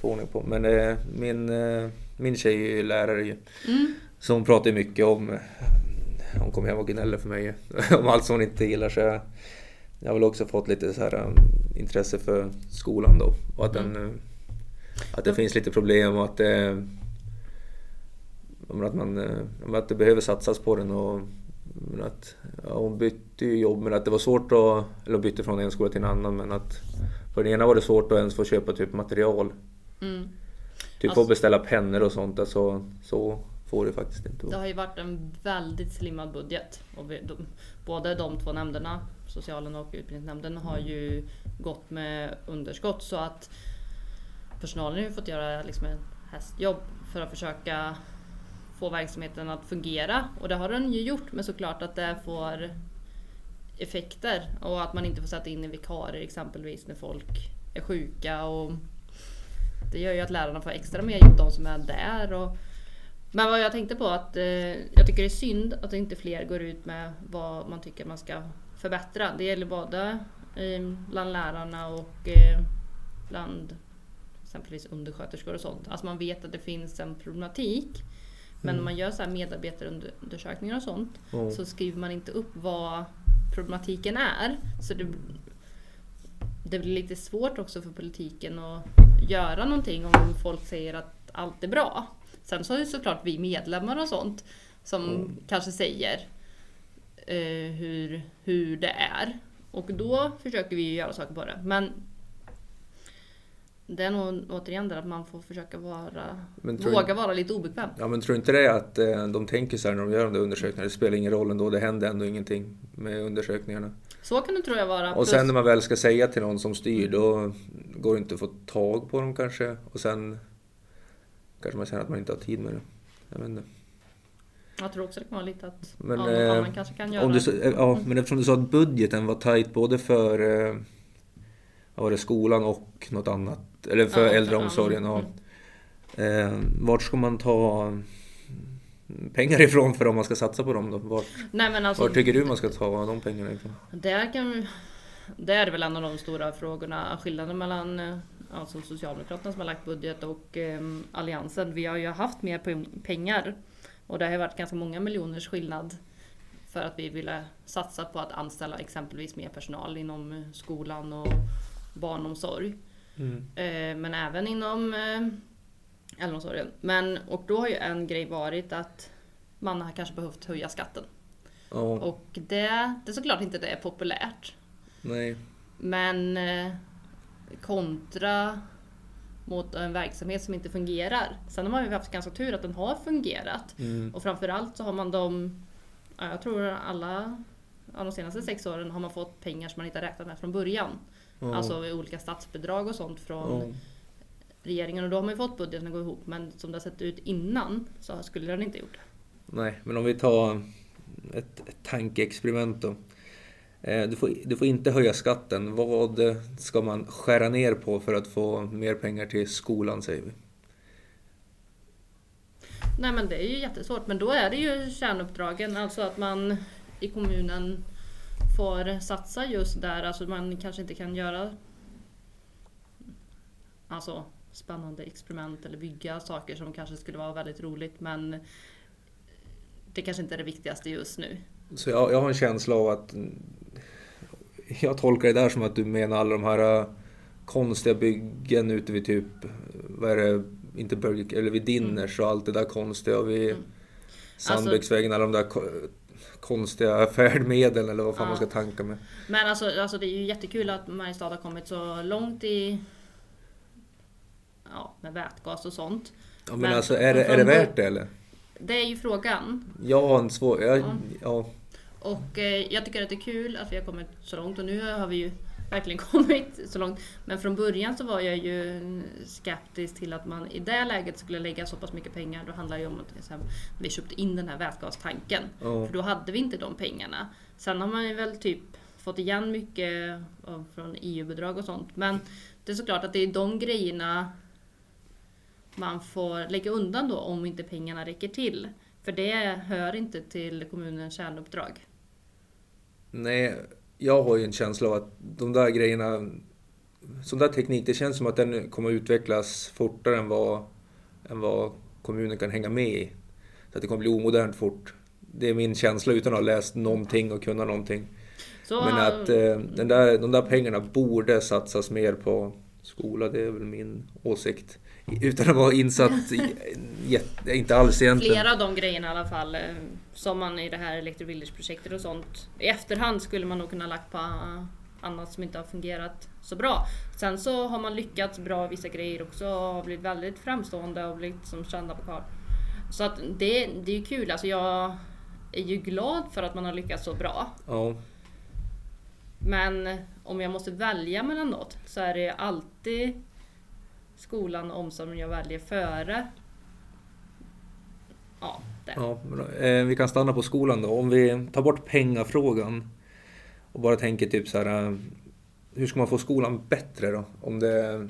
få ordning på. Men eh, min, eh, min tjej är ju lärare ju. Mm. Så hon pratar mycket om, hon kommer hem och gnäller för mig om allt som hon inte gillar. Så jag, jag har väl också fått lite så här um, intresse för skolan då. Och att, den, eh, att det finns lite problem och att det, att, man, att det behöver satsas på den. Och, men att, ja, hon bytte ju jobb men att det var svårt att, eller bytte från en skola till en annan men att för den ena var det svårt att ens få köpa typ material. Mm. Typ Alltså- att beställa pennor och sånt. Alltså, så får det faktiskt inte Det har ju varit en väldigt slimmad budget. Och vi, de, både de två nämnderna, socialen och utbildningsnämnden, har ju gått med underskott. Så att personalen har ju fått göra liksom ett hästjobb för att försöka få verksamheten att fungera. Och det har den ju gjort, men såklart att det får effekter. Och att man inte får sätta in vikarier exempelvis när folk är sjuka. Och det gör ju att lärarna får extra mer jobb, de som är där. Och, men vad jag tänkte på att eh, jag tycker det är synd att inte fler går ut med vad man tycker man ska förbättra. Det gäller både eh, bland lärarna och eh, bland exempelvis undersköterskor och sånt. Alltså man vet att det finns en problematik. Men när man gör så här medarbetarundersökningar och sånt Ja. så skriver man inte upp vad problematiken är. Så det, det blir lite svårt också för politiken att göra någonting om folk säger att allt är bra. Sen så är det såklart vi medlemmar och sånt som kanske säger eh, hur, hur det är. Och då försöker vi ju göra saker på det. Men det är nog återigen det att man får försöka vara, våga vara lite obekväm. Ja men tror inte det att eh, de tänker så här när de gör de där undersökningarna, det spelar ingen roll ändå, det händer ändå ingenting med undersökningarna. Så kan det tror jag vara. Och sen när man väl ska säga till någon som styr då går det inte att få tag på dem kanske. Och sen kanske man känner att man inte har tid med det. Jag vet inte. Jag tror också det kan vara lite att Men, ja, någon eh, annan kanske kan göra Om du, eh, ja, men eftersom du sa att budgeten var tajt både för eh, var det, skolan och något annat. Eller för Ja, äldreomsorgen. ja, Ja. Eh, vart ska man ta mm, pengar ifrån för om man ska satsa på dem då? Vart, Nej alltså, Var tycker du man ska ta de pengarna ifrån? där kan, det är väl en av de stora frågorna, skillnaden mellan eh, alltså Socialdemokraterna som har lagt budget och eh, Alliansen. Vi har ju haft mer pe- pengar och det har varit ganska många miljoners skillnad för att vi ville satsa på att anställa exempelvis mer personal inom eh, skolan och barnomsorg. Eh, men även inom eh, äldreomsorgen. Men, och då har ju en grej varit att man har kanske behövt höja skatten. Ja, Och det, det är såklart inte det är populärt. nej. Men eh, kontra mot en verksamhet som inte fungerar. Sen har man ju haft ganska tur att den har fungerat. Mm. Och framförallt så har man de, ja, jag tror alla, de senaste sex åren har man fått pengar som man inte räknat med från början. Ja. Alltså olika statsbidrag och sånt från Ja. regeringen. Och då har man ju fått budgeten att gå ihop. Men som det har sett ut innan så skulle den inte gjort det. Nej, men om vi tar ett, ett tankeexperiment då. Eh, Du får, du får inte höja skatten. Vad ska man skära ner på för att få mer pengar till skolan säger vi? Nej men det är ju jättesvårt. Men då är det ju kärnuppdragen. Alltså att man i kommunen får satsa just där. Alltså man kanske inte kan göra alltså, spännande experiment eller bygga saker som kanske skulle vara väldigt roligt men det kanske inte är det viktigaste just nu. Så jag, jag har en känsla av att jag tolkar det där som att du menar alla de här äh, konstiga byggen ute vid typ, vad är det, inte Burger eller vid Dinners och allt det där konstiga och vid Mm. Sandbäcksvägen, alla de där konstiga färdmedel eller vad fan Ja. man ska tanka med. Men alltså, alltså det är ju jättekul att Mariestad har kommit så långt i ja, med vätgas och sånt. Ja, men, Men alltså är det, är det värt det eller? Det är ju frågan. Jag har en svår... Jag, Ja. ja. Och eh, jag tycker att det är kul att vi har kommit så långt och nu har vi ju verkligen kommit så långt. Men från början så var jag ju skeptisk till att man i det läget skulle lägga så pass mycket pengar. Då handlar det ju om att vi köpte in den här vätgastanken. Ja. För då hade vi inte de pengarna. Sen har man ju väl typ fått igen mycket från EU-bidrag och sånt. Men det är såklart att det är de grejerna man får lägga undan då om inte pengarna räcker till. För det hör inte till kommunens kärnuppdrag. Nej, jag har ju en känsla av att de där grejerna... Sån där teknik, det känns som att den kommer utvecklas fortare än vad, än vad kommunen kan hänga med i. Så att det kommer bli omodernt fort. Det är min känsla utan att ha läst någonting och kunna någonting. Så, Men att eh, den där, de där pengarna borde satsas mer på skola, det är väl min åsikt. Utan att vara insatt, jätte- inte alls egentligen. Flera av de grejerna i alla fall, eh, som man i det här Electro Village-projektet och sånt, i efterhand skulle man nog kunna lagt på annat som inte har fungerat så bra. Sen så har man lyckats bra i vissa grejer också och har blivit väldigt framstående och blivit som kända på karl. Så att det, det är ju kul, alltså jag är ju glad för att man har lyckats så bra. Ja, Men om jag måste välja mellan något så är det alltid skolan och omsorgen jag väljer före. Ja, det. Ja, eh, vi kan stanna på skolan då. Om vi tar bort pengafrågan och bara tänker typ så här. eh, Hur ska man få skolan bättre då? Om det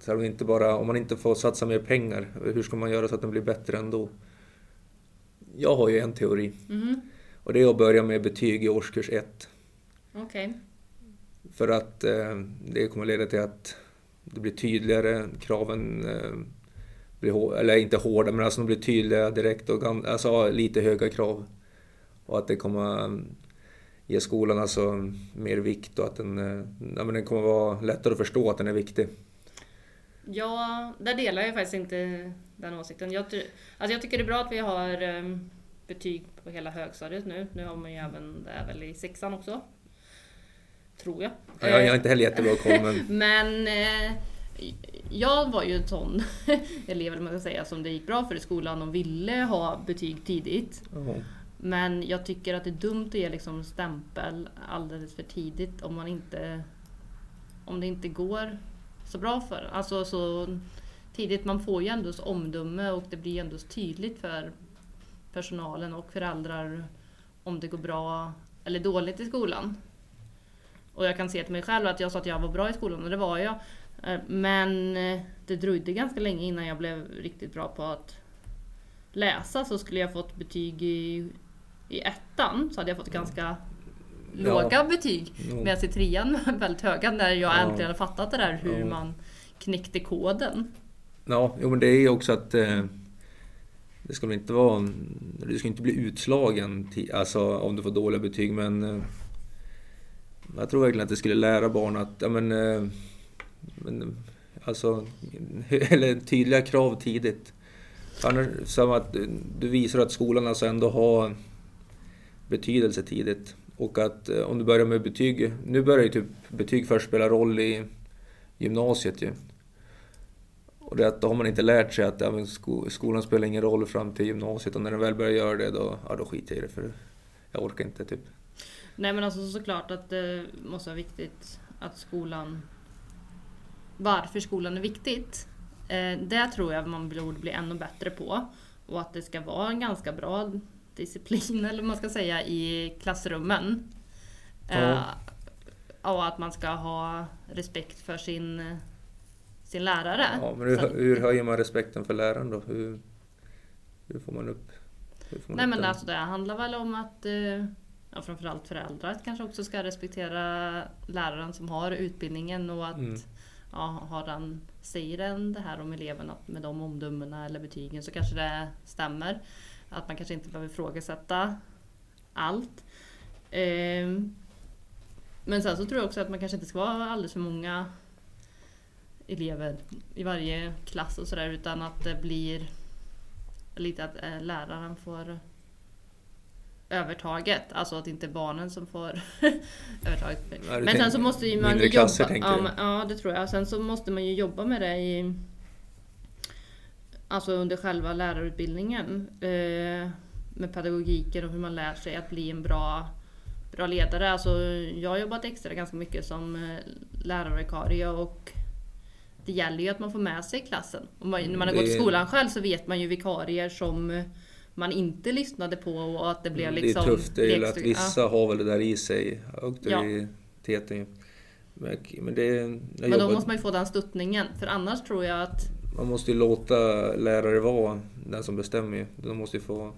så här, om inte bara, om man inte får satsa mer pengar, hur ska man göra så att den blir bättre ändå? Jag har ju en teori Mhm, och det är att börja med betyg i årskurs 1. Okej. För att eh, det kommer leda till att det blir tydligare, kraven eh, blir hår, eller inte hårda, men alltså de blir tydliga direkt och alltså, lite höga krav. Och att det kommer eh, ge skolan alltså mer vikt och att den, eh, ja, men den kommer vara lättare att förstå att den är viktig. Ja, där delar jag faktiskt inte den åsikten. Jag, alltså jag tycker det är bra att vi har betyg på hela högstadiet nu. Nu har man ju även det väl i sexan också. Tror jag. Jag, jag har inte heller jättebra koll men Men eh, jag var ju en sån elev, eller man ska säga, som det gick bra för i skolan och ville ha betyg tidigt. ja, Men jag tycker att det är dumt att ge liksom stämpel alldeles för tidigt om man inte om det inte går så bra för Alltså så tidigt. Man får ju ändå omdöme och det blir ändå tydligt för personalen och föräldrar om det går bra eller dåligt i skolan. Och jag kan se till mig själv att jag sa att jag var bra i skolan och det var jag. Eh, Men eh, det dröjde ganska länge innan jag blev riktigt bra på att läsa så skulle jag fått betyg i, i ettan så hade jag fått ganska låga betyg. Jo. Medan i trean väldigt höga när jag Ja. äntligen hade fattat det där hur Ja. man knäckte koden. ja jo, men det är ju också att eh, det ska inte vara, du ska inte bli utslagen alltså, om du får dåliga betyg men eh, jag tror verkligen att det skulle lära barn att, ja men, eh, men alltså, eller tydliga krav tidigt. Annars, som att du visar att skolan alltså ändå har betydelse tidigt. Och att eh, om du börjar med betyg, nu börjar ju typ betyg först spela roll i gymnasiet ju. Och det att då har man inte lärt sig att ja, sko, skolan spelar ingen roll fram till gymnasiet och när den väl börjar göra det då, ja, då skiter jag i det för jag orkar inte typ. Nej men alltså såklart att det måste vara viktigt att skolan... Varför skolan är viktigt. Eh, det tror jag man borde bli ännu bättre på. Och att det ska vara en ganska bra disciplin, eller vad man ska säga, i klassrummen. Eh, Ja. och att man ska ha respekt för sin, sin lärare. Ja, men hur, hur höjer man respekten för läraren då? Hur, hur får man upp, hur får man Nej upp men den? alltså det handlar väl om att eh, ja, framförallt föräldrar kanske också ska respektera läraren som har utbildningen och att Mm. ja, har han, säger den det här om eleven att med de omdömena eller betygen så kanske det stämmer. Att man kanske inte behöver ifrågasätta allt. Ehm, men sen så tror jag också att man kanske inte ska vara alldeles för många elever i varje klass och sådär utan att det blir lite att eh, läraren får övertaget. Alltså att det inte är barnen som får övertaget. Ja, Men sen så måste ju man ju klasser, jobba. Ja, men, ja, det tror jag. Sen så måste man ju jobba med det i Alltså under själva lärarutbildningen. Eh, med pedagogiken och hur man lär sig att bli en bra, bra ledare. Alltså, jag har jobbat extra ganska mycket som eh, lärarvikarie och det gäller ju att man får med sig klassen. Man, när man har Det gått i skolan själv så vet man ju vikarier som man inte lyssnade på och att det blev det liksom... är tufft, det är ju att vissa har väl det där i sig, auktoriteten. Men, men det Men då måste man ju få den stöttningen. För annars tror jag att man måste ju låta lärare vara den som bestämmer ju. De måste ju få,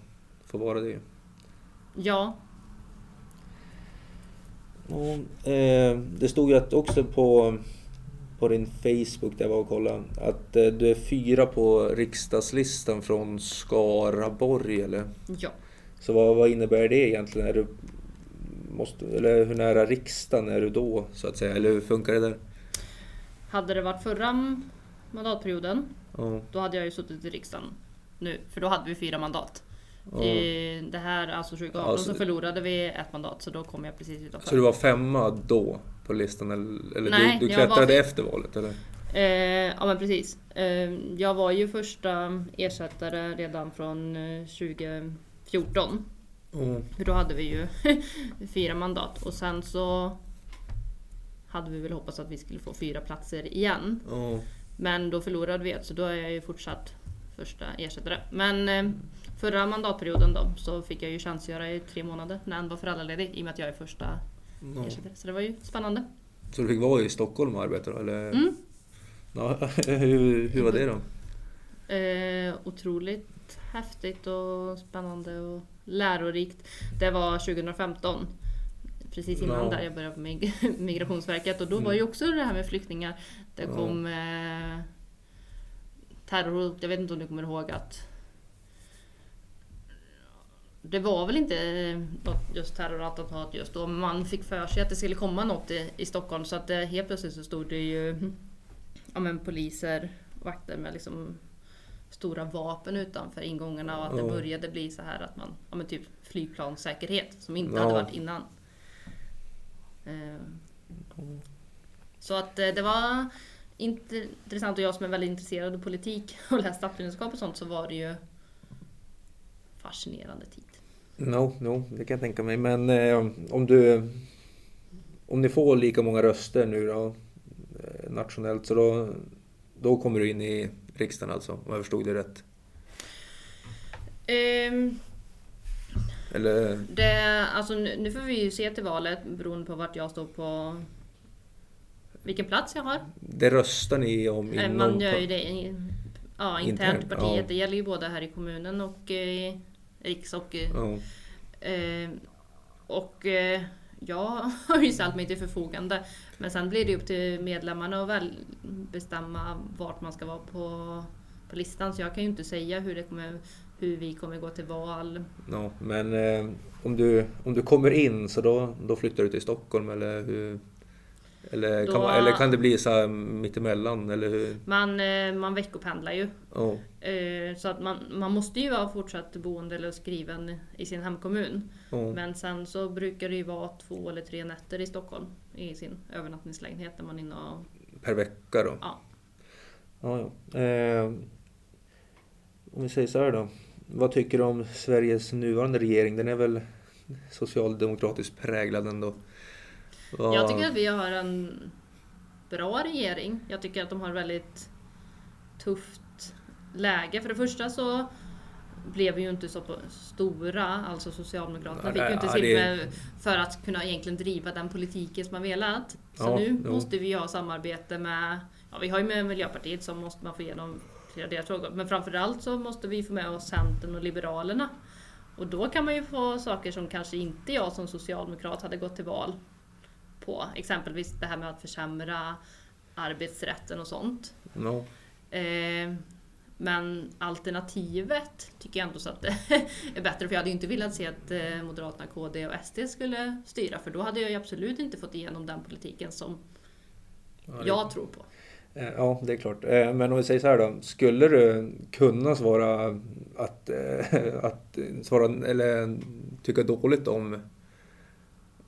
få vara det. Ja, Ja, eh, det stod ju att också på, på din Facebook där jag var och kollade att eh, du är fyra på riksdagslistan från Skaraborg eller? ja. Så vad, vad innebär det egentligen? Är du, måste, eller hur nära riksdagen är du då så att säga? Eller hur funkar det där? Hade det varit förra mandatperioden, Ja, då hade jag ju suttit i riksdagen nu. För då hade vi fyra mandat. ja. I det här, alltså 2018, Ja, så så förlorade vi ett mandat. Så då kom jag precis utanför. Så du var femma då på listan? Eller, eller Nej, du, du var klättrade fi- efter valet eller? Eh, ja men precis. Eh, jag var ju första ersättare redan från eh, 2014. Mm. För då hade vi ju fyra mandat. Och sen så hade vi väl hoppats att vi skulle få fyra platser igen. Ja. Men då förlorade vi ett, så då är jag ju fortsatt första ersättare. Men eh, förra mandatperioden då så fick jag ju tjänstgöra i tre månader när han var föräldraledig i och med att jag är första Ja. ersättare. Så det var ju spännande. Så du fick vara i Stockholm och arbeta då, eller? Mm. Ja, hur, hur var det då? Eh, otroligt häftigt och spännande och lärorikt. Det var 2015. Precis innan Ja. där jag började på Mig- Migrationsverket och då var Mm. ju också det här med flyktingar. Det Ja. kom eh, terrorhot. Jag vet inte om du kommer ihåg att det var väl inte eh, något just terrorattentat just då. Man fick för sig att det skulle komma något i, i Stockholm så att det, helt plötsligt så stod det ju ja, men poliser, vakter med liksom stora vapen utanför ingångarna och att det Ja. började bli så här att man, ja men typ flygplanssäkerhet som inte Ja. hade varit innan. Eh, Så att eh, det var inte- intressant och jag som är väldigt intresserad av politik och läst statsvetenskap och sånt så var det ju fascinerande tid. No, no, det kan jag tänka mig. Men eh, om du... Om ni får lika många röster nu då, eh, nationellt, så då, då kommer du in i riksdagen alltså, om jag förstod det rätt? Ehm, Eller? Det, alltså nu, får vi ju se till valet beroende på vart jag står på vilken plats jag har. Det röstar ni om Eh, inom... Man gör ju det i, ja, internt i partiet. ja. Det gäller ju både här i kommunen och eh, riks och, eh, Ja, eh, och eh, jag har ju ställt mig till förfogande. Men sen blir det upp till medlemmarna att väl bestämma vart man ska vara på, på listan. Så jag kan ju inte säga hur, det kommer, hur vi kommer gå till val. ja, men eh, om, du, om du kommer in så då, då flyttar du till Stockholm eller hur? Eller, Då- kan, man, eller kan det bli så här mittemellan eller hur? Man, eh, man veckopendlar ju. Eh, Så att man, man måste ju vara fortsatt boende eller skriven i sin hemkommun. ja. Men sen så brukar det ju vara två eller tre nätter i Stockholm i sin övernattningslägenhet när man är inne och... Per vecka då? Ja. Ja, ja. Eh, om vi säger så här då. Vad tycker du om Sveriges nuvarande regering? Den är väl socialdemokratiskt präglad ändå? Jag tycker att vi har en bra regering. Jag tycker att de har väldigt tufft läge. För det första så blev vi ju inte så stora, alltså Socialdemokraterna fick ju inte med för att kunna egentligen driva den politiken som man velat. Så Ja, nu jo. måste vi ha samarbete med, ja vi har ju med Miljöpartiet som måste man få igenom flera deras frågor. Men framförallt så måste vi få med oss Centern och Liberalerna. Och då kan man ju få saker som kanske inte jag som socialdemokrat hade gått till val på. Exempelvis det här med att försämra arbetsrätten och sånt. No. Eh, men alternativet tycker jag ändå så att det är bättre. För jag hade ju inte velat se att eh, Moderaterna, KD och SD skulle styra. För då hade jag ju absolut inte fått igenom den politiken som Ja, jag tror på. Eh, Ja, det är klart. Eh, Men om vi säger så här då. Skulle det kunna svara att, att svara eller tycka dåligt om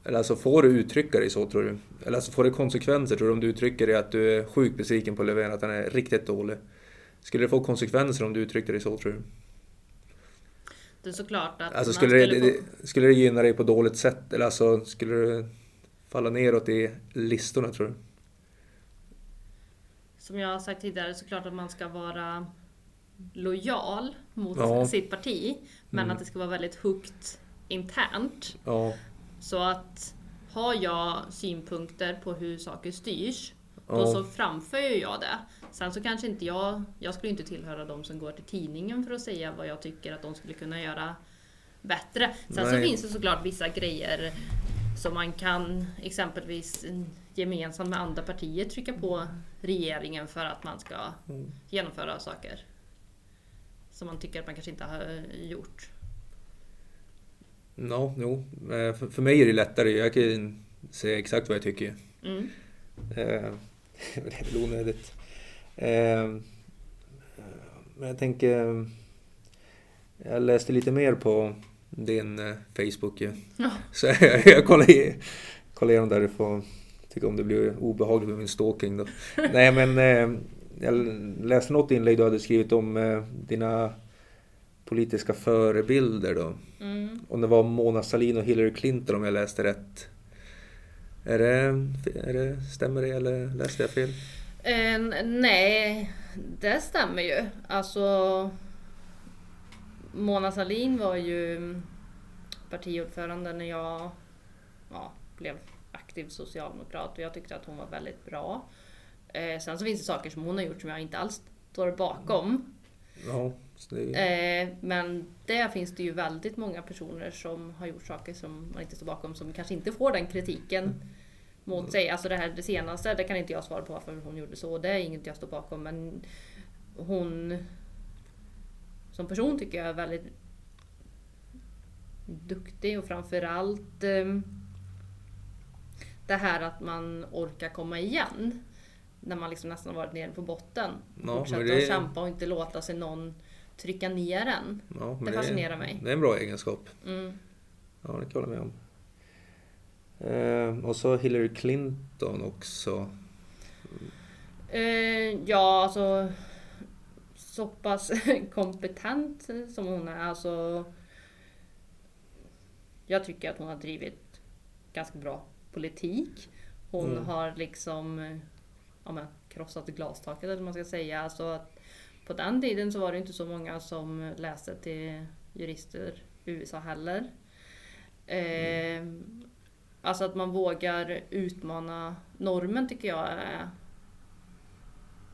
eller alltså får du uttrycka dig så tror du? Eller alltså får det konsekvenser tror du om du uttrycker dig att du är sjukt besviken på Löfven, att han är riktigt dålig? Skulle det få konsekvenser om du uttryckte dig så tror du? Det är såklart att Alltså man skulle det, få- skulle det gynna dig på dåligt sätt? Eller alltså skulle det falla neråt i listorna tror du? Som jag har sagt tidigare, så klart att man ska vara lojal mot Ja. sitt parti. Men Mm. att det ska vara väldigt högt internt. Ja. Så att har jag synpunkter på hur saker styrs, då Ja. så framför ju jag det. Sen så kanske inte jag, jag skulle inte tillhöra de som går till tidningen för att säga vad jag tycker att de skulle kunna göra bättre. Sen så Nej. finns det såklart vissa grejer som man kan exempelvis gemensamt med andra partier trycka på regeringen för att man ska Mm. genomföra saker. Som man tycker att man kanske inte har gjort. Ja, jo. Eh, För, för mig är det lättare. Jag kan säga exakt vad jag tycker. Mm. Eh, det är väl onödigt. Eh, Men jag tänker... Jag läste lite mer på din Facebook ju. Ja. Så jag, kollar igenom där och får tycka om det blir obehagligt med min stalking då. Nej men eh, jag läste något inlägg du hade skrivit om eh, dina politiska förebilder då. Mm. Om det var Mona Sahlin och Hillary Clinton om jag läste rätt. Är det, är det, stämmer det eller läste jag fel? Eh, nej, det stämmer ju. Alltså Mona Sahlin var ju partiordförande när jag ja, blev aktiv socialdemokrat och jag tyckte att hon var väldigt bra. Eh, sen så finns det saker som hon har gjort som jag inte alls står bakom. Ja, det är, Eh, men där finns det ju väldigt många personer som har gjort saker som man inte står bakom som kanske inte får den kritiken mot sig. Alltså det här det senaste, det kan inte jag svara på varför hon gjorde så. Det är inget jag står bakom. Men hon som person tycker jag är väldigt duktig och framförallt eh, det här att man orkar komma igen. När man liksom nästan varit nere på botten. Ja, Fortsätta det- att kämpa och inte låta sig någon trycka ner en. ja, men Det fascinerar mig. Det är en bra egenskap. Mm. Ja, det kan jag hålla med om. Eh, och så Hillary Clinton också. Eh, ja, alltså så pass kompetent som hon är. Alltså, jag tycker att hon har drivit ganska bra politik. Hon Mm. har liksom ja, men, krossat glastaket eller vad man ska säga. Alltså, att på den tiden så var det inte så många som läste till jurister i USA heller. Eh, Alltså att man vågar utmana normen tycker jag är,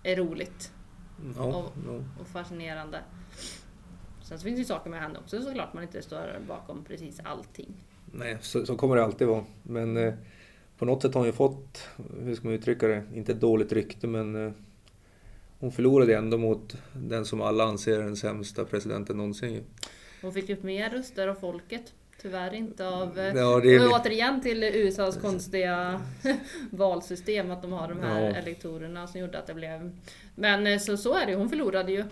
är roligt Ja, Och- ja. och fascinerande. Sen så finns det ju saker med henne också såklart man inte står bakom precis allting. Nej, så, så kommer det alltid vara. Men eh, på något sätt har hon ju fått, hur ska man uttrycka det, inte ett dåligt rykte men eh, hon förlorade ändå mot den som alla anser är den sämsta presidenten någonsin. Hon fick ju mer röster av folket. Tyvärr inte av... eh, Ja, det är, Och återigen till USAs konstiga valsystem att de har de här Ja. elektorerna som gjorde att det blev... Men eh, så, så är det hon förlorade ju.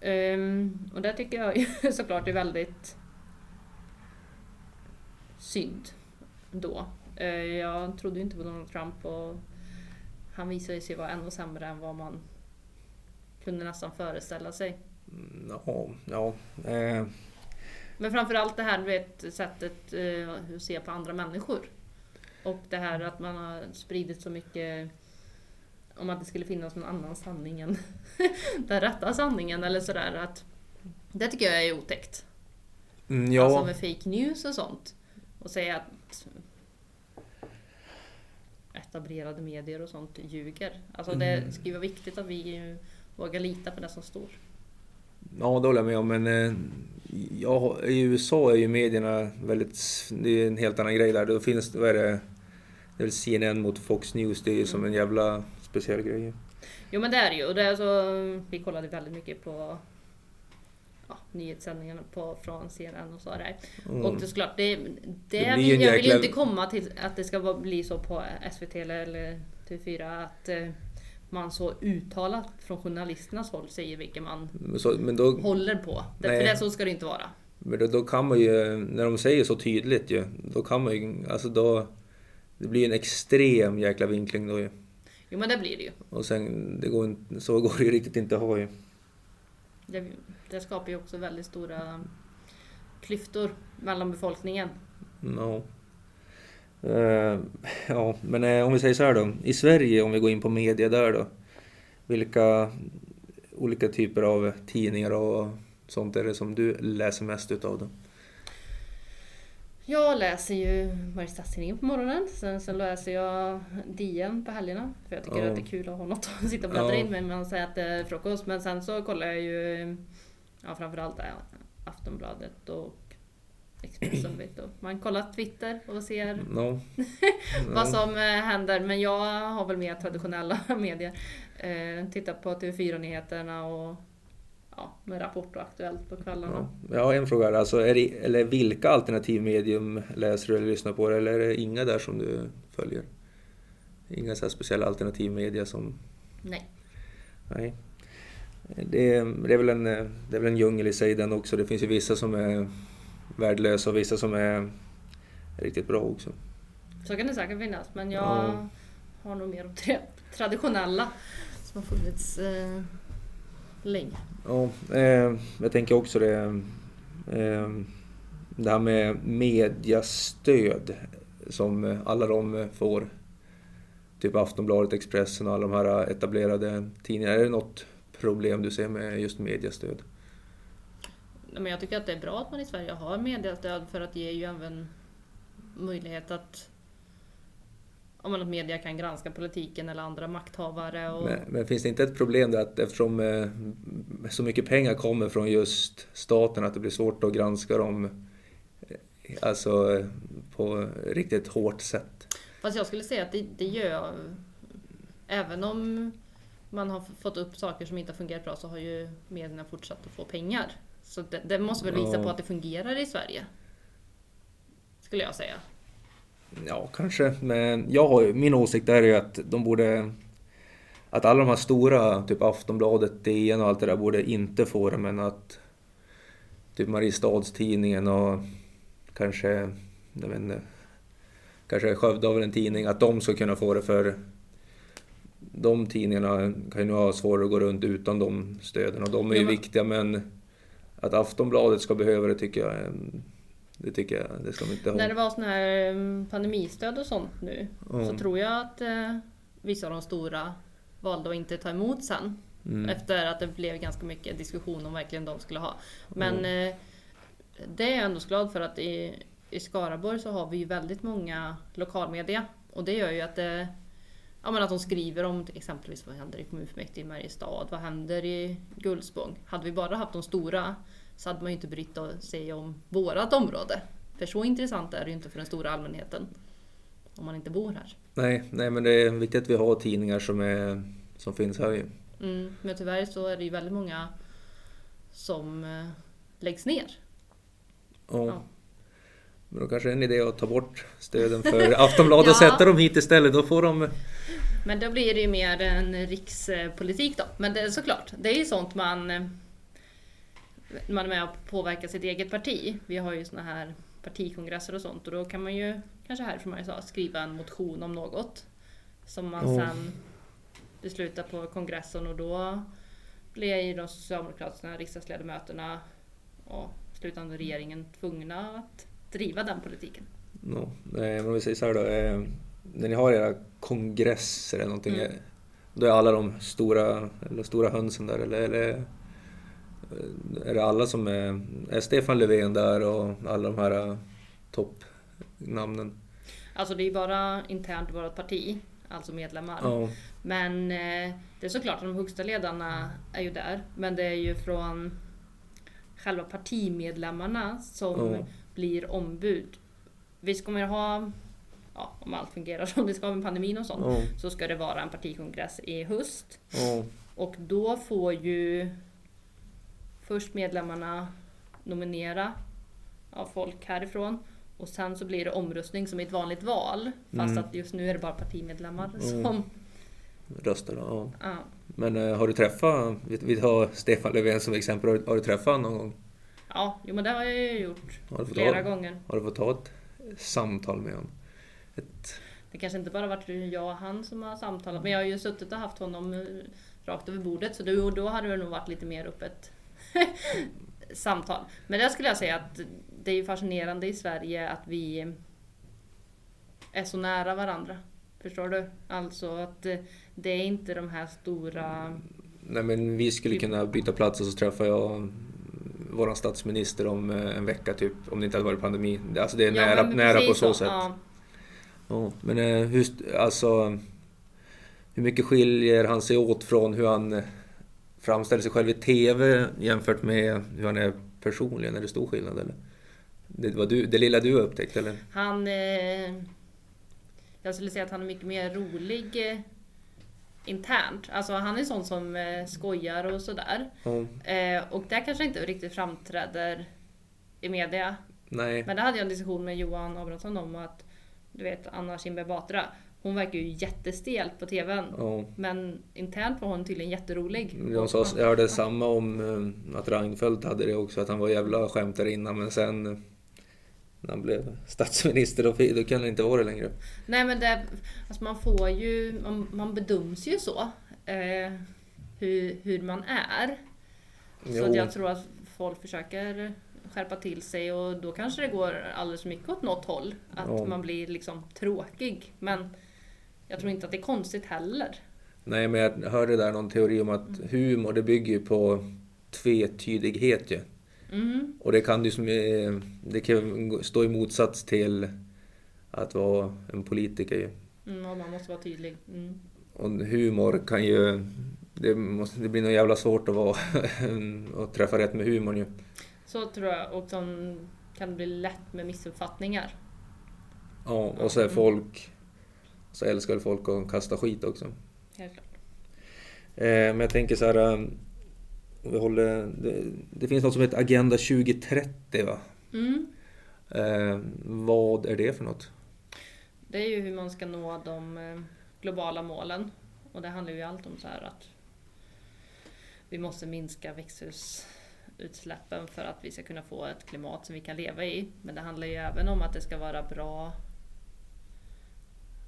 Ehm, och det tycker jag såklart är väldigt synd då. Eh, jag trodde ju inte på Donald Trump och han visade sig vara ännu sämre än vad man kunde nästan föreställa sig. ja, ja, eh, Men framförallt det här du vet, sättet eh, hur se på andra människor. Och det här att man har spridit så mycket om att det skulle finnas någon annan sanning än den rätta sanningen eller sådär. Att det tycker jag är otäckt. mm, ja. Alltså med fake news och sånt. Och säga att etablerade medier och sånt ljuger. Alltså det Mm. ju vara viktigt att vi vågar lita på det som står. Ja, det håller jag med om. Men eh, Ja, i USA är ju medierna väldigt... Det är en helt annan grej där. Då finns vad är det? Det är väl CNN mot Fox News. Det är ju som en jävla speciell grej. Jo men det är det ju. Och det är så, vi kollade väldigt mycket på ja, nyhetssändningarna på, från CNN och så där. Mm. Och det är såklart, det, det, Det vill, jag vill jäkla- inte komma till att det ska bli så på SVT eller, eller TV4 att eh, man så uttalat från journalisternas håll säger vilka man så, då, håller på. Det, för Nej. det så ska det inte vara. men då, då kan man ju, när de säger så tydligt ju, då kan man ju, alltså då... Det blir en extrem jäkla vinkling då ju. Jo men det blir det ju. Och sen, det går inte, så går det ju riktigt inte att ha ju. Det, det skapar ju också väldigt stora klyftor mellan befolkningen. No. Eh, ja, men eh, om vi säger så här då. I Sverige, om vi går in på media där då. Vilka olika typer av tidningar och sånt är det som du läser mest utav då? Jag läser ju Mariestadstidningen på morgonen. Sen, sen läser jag DN på helgerna. För jag tycker Ja. att det är kul att ha något att sitta och bläddra Ja. in med när man säger att det är frukost. Men sen så kollar jag ju ja, framförallt Aftonbladet och Expressen. vet du. Man kollar Twitter och ser No. vad som eh, händer. Men jag har väl mer traditionella medier. Eh, tittar på TV4-nyheterna och ja, med Rapport och Aktuellt på kvällarna. Ja. Jag har en fråga. här. Alltså, är det, eller vilka alternativmedium läser du eller lyssnar på? Eller är det inga där som du följer? Inga så speciella alternativmedia som... Nej. Nej. Det, är- det, är väl en, det är väl en djungel i sig den också. Det finns ju vissa som är värdelösa och vissa som är riktigt bra också. Så kan det säkert finnas, men jag Ja. har nog mer de tre traditionella som har funnits eh, länge. Ja, eh, jag tänker också det. Eh, det här med mediastöd som alla de får. Typ Aftonbladet, Expressen och alla de här etablerade tidningarna. Är det något problem du ser med just mediastöd? Men jag tycker att det är bra att man i Sverige har mediestöd för att ger ju även möjlighet att om man att media kan granska politiken eller andra makthavare. Och, Men, men finns det inte ett problem där att eftersom eh, så mycket pengar kommer från just staten att det blir svårt att granska dem eh, alltså eh, på riktigt hårt sätt? Fast jag skulle säga att det, det gör... Även om man har fått upp saker som inte har fungerat bra så har ju medierna fortsatt att få pengar. Så det, det måste väl visa Ja. på att det fungerar i Sverige. Skulle jag säga. Ja, kanske. Men jag har, min åsikt är ju att de borde... Att alla de här stora, typ Aftonbladet, DN och allt det där borde inte få det, men att typ Mariestadstidningen och kanske, jag vet inte, kanske Skövde har väl en tidning, att de ska kunna få det för de tidningarna kan ju nu ha svårare att gå runt utan de stöden och de är ju Ja, men- viktiga men att Aftonbladet ska behöva det tycker jag, det tycker jag, det ska de inte ha. När det var sån här mm, pandemistöd och sånt nu Ja. så tror jag att eh, vissa av de stora valde att inte ta emot sen. Mm. Efter att det blev ganska mycket diskussion om verkligen de skulle ha. Men eh, det är jag ändå så glad för att i, i Skaraborg så har vi ju väldigt många lokalmedia. Och det gör ju att det, ja, men att de skriver om exempelvis vad händer i kommunfullmäktige i Mariestad, vad händer i Gullspång. Hade vi bara haft de stora så hade man ju inte brytt sig om vårat område. För så intressant är det ju inte för den stora allmänheten. Om man inte bor här. Nej, nej, men det är viktigt att vi har tidningar som, är, som finns här ju. Mm, men tyvärr så är det ju väldigt många som eh, läggs ner. Ja. Ja. Men då kanske det är en idé att ta bort stöden för Aftonbladet och Ja. sätta dem hit istället. Då får de... Men då blir det ju mer en rikspolitik då. Men det är såklart, det är ju sånt man eh, man är med och påverkar sitt eget parti. Vi har ju såna här partikongresser och sånt och då kan man ju kanske härifrån Mariestad skriva en motion om något som man Ja. sen beslutar på kongressen och då blir ju de socialdemokratiska riksdagsledamöterna och slutande regeringen tvungna att driva den politiken. No. Nej, men om vi säger så här då. Eh, när ni har era kongresser eller någonting. Mm. eh, Då är alla de stora, eller stora hönsen där eller, eller eh, är det alla som är... Är Stefan Löfven där och alla de här eh, toppnamnen? Alltså det är bara internt vårt parti, alltså medlemmar. Ja. Men eh, det är såklart att de högsta ledarna är ju där. Men det är ju från själva partimedlemmarna som Ja. Blir ombud. Vi kommer ha, ja, om allt fungerar som det ska med pandemin och sånt, Ja, så ska det vara en partikongress i höst. ja, Och då får ju först medlemmarna nominera av folk härifrån. Och sen så blir det omröstning som i ett vanligt val. Fast Mm. att just nu är det bara partimedlemmar Mm. som... röster då. Ja. Ja. Men eh, har du träffat, vi, har Stefan Löfven som exempel, har, du- har du träffat honom någon gång? Ja, jo men det har jag ju gjort flera ta, gånger. Har du fått ta ett samtal med honom? Ett, Det kanske inte bara varit jag och han som har samtalat. Men jag har ju suttit och haft honom eh, rakt över bordet. Så då, då hade det nog varit lite mer öppet samtal. Men där skulle jag säga att det är fascinerande i Sverige att vi är så nära varandra. Förstår du? Alltså att eh, det är inte de här stora... nej men vi skulle kunna byta plats och så träffar jag våran statsminister om eh, en vecka typ, om det inte hade varit pandemi. Alltså det är Ja, nära, nära på så sätt. Ja. Ja, men eh, hur, alltså, hur mycket skiljer han sig åt från hur han eh, framställer sig själv i TV jämfört med hur han är personligen? Är det stor skillnad eller? Det, var du, det lilla du upptäckte eller? Han... Eh, jag skulle säga att han är mycket mer rolig internt. Alltså han är sån som eh, skojar och sådär. Ja, Eh, och det kanske inte riktigt framträder i media. nej. Men det hade jag en diskussion med Johan Abrahamsson om att du vet Anna Kinberg Batra. Hon verkar ju jättestel på TVn. Ja. Men internt var hon tydligen jätterolig. Jag, sa, jag hörde samma om eh, att Reinfeldt hade det också, att han var jävla skämtare innan men sen eh, när han blev statsminister då, då kan han inte vara det längre. Nej men det, alltså man får ju, man, man bedöms ju så. Eh, hur, hur man är. Så Jo. att jag tror att folk försöker skärpa till sig och då kanske det går alldeles för mycket åt något håll. Att Ja. man blir liksom tråkig. Men jag tror inte att det är konstigt heller. Nej, men jag hörde där någon teori om att humor det bygger ju på tvetydighet ju. Mm. Och det kan ju som, eh, det kan stå i motsats till att vara en politiker. Mm, och man måste vara tydlig. Mm. Och humor kan ju... Det, måste, det blir nog jävla svårt att, vara, att träffa rätt med humorn ju. Så tror jag. Och som kan bli lätt med missuppfattningar. Ja, och så är Mm. folk... Så älskar folk att kasta skit också. Helt klart. Eh, men jag tänker så här... om Vi håller, det, det finns något som heter Agenda 2030 va? Mm. Eh, vad är det för något? Det är ju hur man ska nå de eh, globala målen. Och det handlar ju allt om så här att vi måste minska växthusutsläppen för att vi ska kunna få ett klimat som vi kan leva i. Men det handlar ju även om att det ska vara bra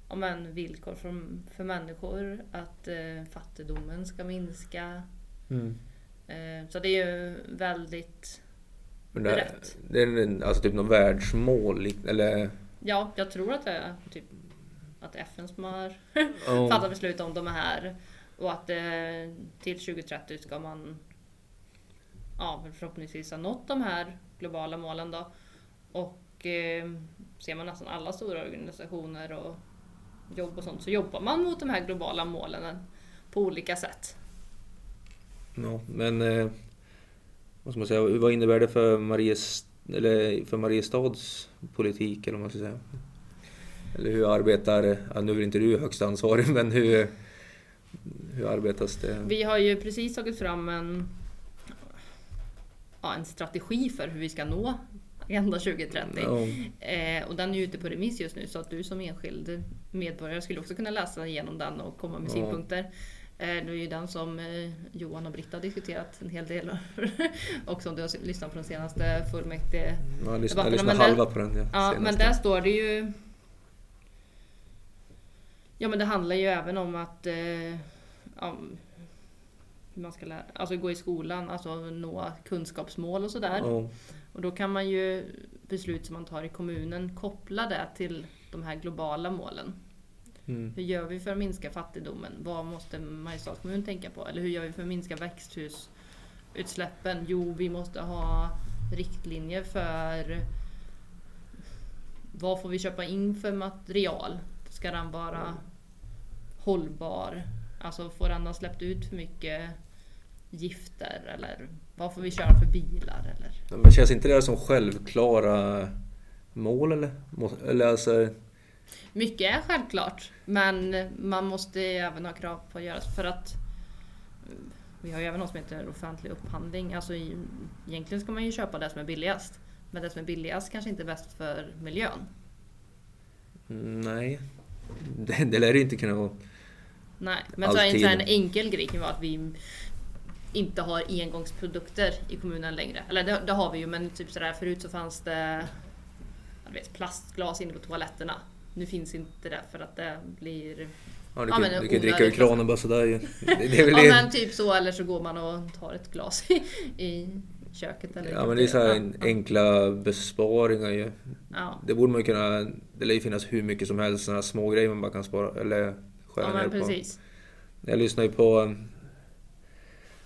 ja, men, villkor för, för människor. Att eh, fattigdomen ska minska. Eh, så det är ju väldigt... Men det, Rätt. det är alltså typ något världsmål eller? Ja, jag tror att det är typ att FN som har Ja. fatta beslut om de här. Och att eh, till 2030 ska man ja, förhoppningsvis ha nått de här globala målen då. Och eh, ser man nästan alla stora organisationer och jobb och sånt så jobbar man mot de här globala målen på olika sätt. Ja, men eh, vad ska man säga, vad innebär det för, Maries, eller för Mariestads politik eller vad man ska säga? Eller hur arbetar, ja, nu är inte du högst ansvarig, men hur, hur arbetas det? Vi har ju precis tagit fram en, ja, en strategi för hur vi ska nå Agenda 2030. Ja, Eh, och den är ute på remiss just nu så att du som enskild medborgare skulle också kunna läsa igenom den och komma med Ja. synpunkter. Eh, det är ju den som eh, Johan och Britta har diskuterat en hel del och som du har lyssnat på den senaste fullmäktige jag lyssnade, lyssnade där- halva på den ja, Ja, men där står det ju... Ja, men det handlar ju även om att eh, ja, hur man ska lära, alltså gå i skolan, alltså nå kunskapsmål och sådär. Ja, Och då kan man ju beslut som man tar i kommunen koppla det till de här globala målen. Mm, Hur gör vi för att minska fattigdomen? Vad måste Mariestads kommun tänka på? Eller hur gör vi för att minska växthusutsläppen? Jo, vi måste ha riktlinjer för vad får vi köpa in för material? Ska den vara hållbar? Alltså får den ha släppt ut för mycket gifter? Eller vad får vi köra för bilar eller? Men känns inte det som självklara mål eller? Eller alltså, Mycket är självklart, men man måste även ha krav på att göra för att eh, vi har ju även något som heter offentlig upphandling. Alltså egentligen ska man ju köpa det som är billigast. Men det som är billigast kanske inte är bäst för miljön. nej. Det, det lär det inte kunna vara. Nej, men så en, så en enkel grej kan vara att vi inte har engångsprodukter i kommunen längre. Eller det, det har vi ju, men typ sådär förut så fanns det vet, plastglas inne på toaletterna. Nu finns inte det för att det blir... Ja, du Ja, kan, men du kan dricka ur kranen bara sådär ju. Det, är väl Ja men typ så, eller så går man och tar ett glas i, i köket. Eller Ja men det är så här Ja, ja. enkla besparingar ju. Ja, Det borde man kunna... Det lär ju finnas hur mycket som helst sådana små grejer man bara kan spara eller skära ja ner men på. precis. Jag lyssnar ju på...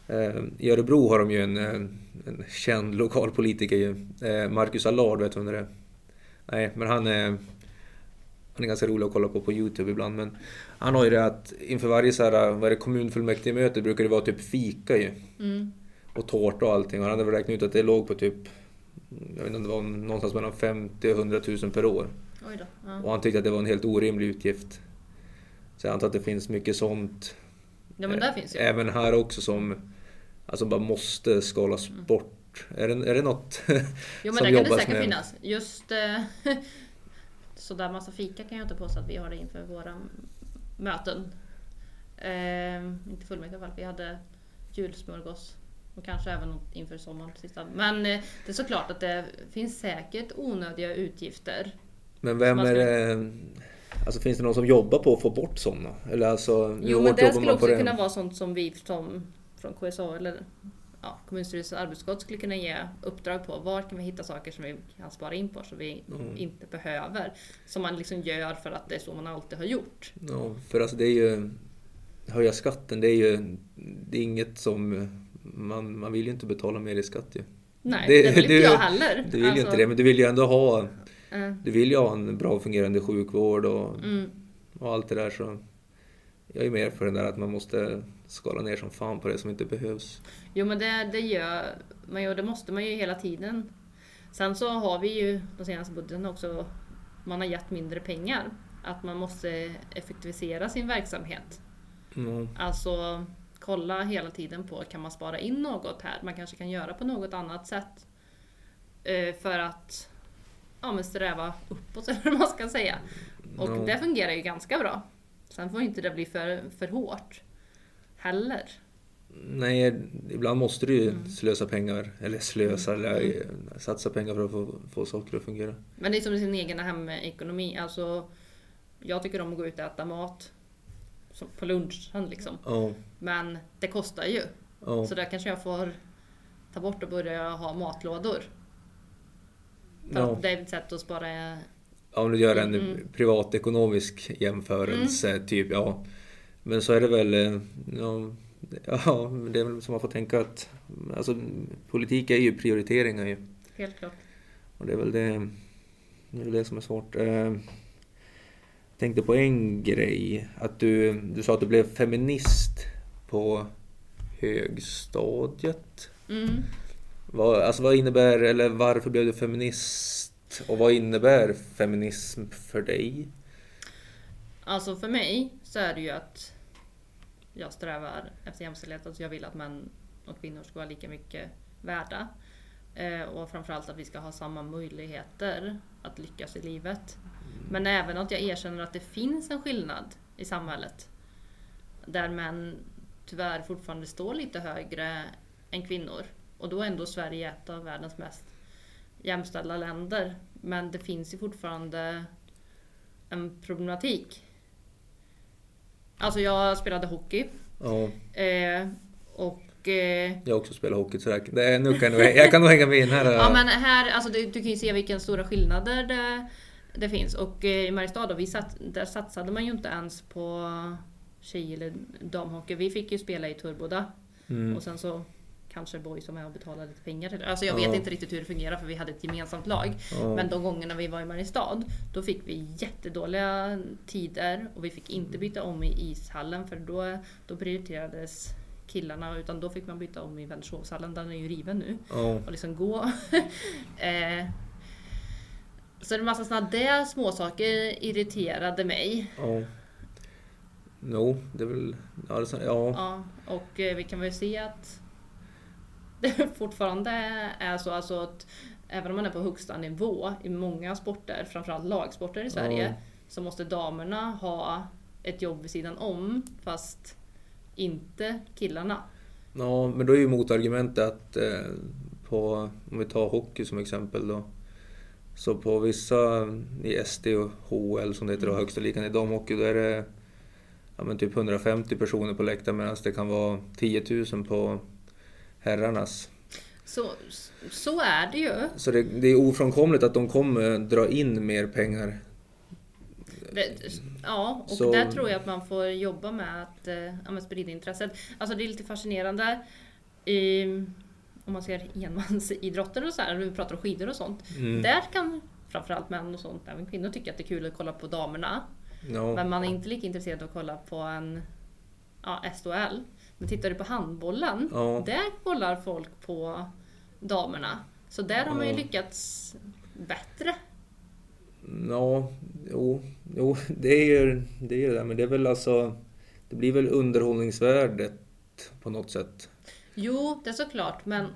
Eh, I Örebro har de ju en, en, en känd lokalpolitiker ju. Eh, Marcus Allard, vet du vem det är? Nej, men han är... Han är ganska rolig att kolla på på Youtube ibland. Men han har ju det att inför varje så här, vad är det, kommunfullmäktigemöte brukar det vara typ fika ju. Mm. Och tårta och allting. Och han hade väl räknat ut att det låg på typ... Jag vet inte om det var någonstans mellan 50 och 100 000 per år. Då. Ja. Och han tyckte att det var en helt orimlig utgift. Så jag antar att det finns mycket sånt ja men där finns ju. även här också som alltså bara måste skalas Mm. bort. Är det, är det något? Jo men som det kan det jobbas säkert med. finnas. Just sådär massa fika kan jag inte påstå att vi har det inför våra möten. Eh, inte fullmäktige i alla fall. Vi hade julsmörgås. Och kanske även inför sommaren. Sista. Men eh, det är såklart att det finns säkert onödiga utgifter. Men vem är det? Alltså finns det någon som jobbar på att få bort sådana? Eller alltså, Jo men det skulle också det? kunna vara sånt som vi som från KSA eller ja, kommunstyrelsens arbetsutskott skulle kunna ge uppdrag på. Var kan vi hitta saker som vi kan spara in på så vi Mm. inte behöver? Som man liksom gör för att det är så man alltid har gjort. Ja, för alltså det är ju... Höja skatten, det är ju... Det är inget som... Man, man vill ju inte betala mer i skatt ju. Nej, Det- det, vill inte du- jag heller. Du vill ju Alltså, inte det, men du vill ju ändå ha... eh, Du vill ju ha en bra fungerande sjukvård och, Mm, och allt det där så... Jag är mer för den där att man måste skala ner som fan på det som inte behövs. jo men det, det gör man ju och det måste man ju hela tiden. Sen så har vi ju de senaste budgeterna också, man har gett mindre pengar. Att man måste effektivisera sin verksamhet. Mm. Alltså kolla hela tiden på, kan man spara in något här? Man kanske kan göra på något annat sätt. Eh, för att ja, men sträva uppåt eller vad man ska säga. Och Ja. det fungerar ju ganska bra. Sen får inte det bli för, för hårt. Heller. Nej, ibland måste du ju Mm. slösa pengar, eller slösa, Mm. eller eh, satsa pengar för att få, få saker att fungera. Men det är som i sin egen hemekonomi. Alltså, jag tycker om att gå ut och äta mat. På lunchen liksom. Ja, Men det kostar ju. ja, Så där kanske jag får ta bort och börja ha matlådor. Att det är ett sätt att spara om du gör en Mm. privatekonomisk jämförelse, typ, ja. Men så är det väl, eh, ja, ja, det är väl som man får tänka att, alltså politik är ju prioriteringar ju. Helt klart. Och det är väl det, det, är väl det som är svårt. Eh, Jag tänkte på en grej. Att du, du sa att du blev feminist på högstadiet. Mm. Vad, alltså vad innebär, eller varför blev du feminist? Och vad innebär feminism för dig? Alltså för mig så är det ju att jag strävar efter jämställdhet. Alltså jag vill att män och kvinnor ska vara lika mycket värda. Eh, och framförallt att vi ska ha samma möjligheter att lyckas i livet. Men även att jag erkänner att det finns en skillnad i samhället. Där män tyvärr fortfarande står lite högre än kvinnor. Och då är ändå Sverige ett av världens mest jämställda länder. Men det finns ju fortfarande en problematik. Alltså jag spelade hockey. Ja, Eh, och eh, jag också spelat hockey så jag, det är, nu kan jag, jag kan nog hänga med i den här. Ja men här, alltså du, du kan ju se vilka stora skillnader det, det finns. Och eh, i Mariestad då, vi sat, där satsade man ju inte ens på tjej eller damhockey. Vi fick ju spela i Turboda. mm, Och sen så kanske Boys som och betalade lite pengar till. Alltså jag Ja. vet inte riktigt hur det fungerar för vi hade ett gemensamt lag. ja, Men de gångerna vi var i Mariestad, då fick vi jättedåliga tider och vi fick inte byta om i ishallen för då, då prioriterades killarna utan då fick man byta om i Vänershovshallen, den är ju riven nu. Ja. Och liksom gå. eh, så det är en massa sådana där småsaker irriterade mig. Ja. No, det är väl... Ja, det är så, ja. Ja, och eh, vi kan väl se att det fortfarande är så alltså att även om man är på högsta nivå i många sporter, framförallt lagsporter i Sverige, Ja. så måste damerna ha ett jobb vid sidan om, fast inte killarna. ja, men då är ju motargumentet att eh, på, om vi tar hockey som exempel då. Så på vissa i SD och HL som det heter då, högsta ligan i damhockey, då är det ja, men typ 150 personer på läktaren medan det kan vara 10 000 på herrarnas. Så, så är det ju. Så det, det är ofrånkomligt att de kommer dra in mer pengar. Det- Ja, och Så- där tror jag att man får jobba med att eh, ja, sprida intresset. Alltså det är lite fascinerande i, om man ser enmansidrotter och så här, vi pratar om skidor och sånt. Mm. Där kan framförallt män och sånt, även kvinnor tycka att det är kul att kolla på damerna. Ja. Men man är inte lika intresserad av att kolla på en ja, SHL. Men tittar du på handbollen, Ja. där kollar folk på damerna. Så där har man ju lyckats bättre. Ja, jo, jo det är ju det, är ju det där. Men det är väl alltså... Det blir väl underhållningsvärdet på något sätt. Jo, det är såklart, men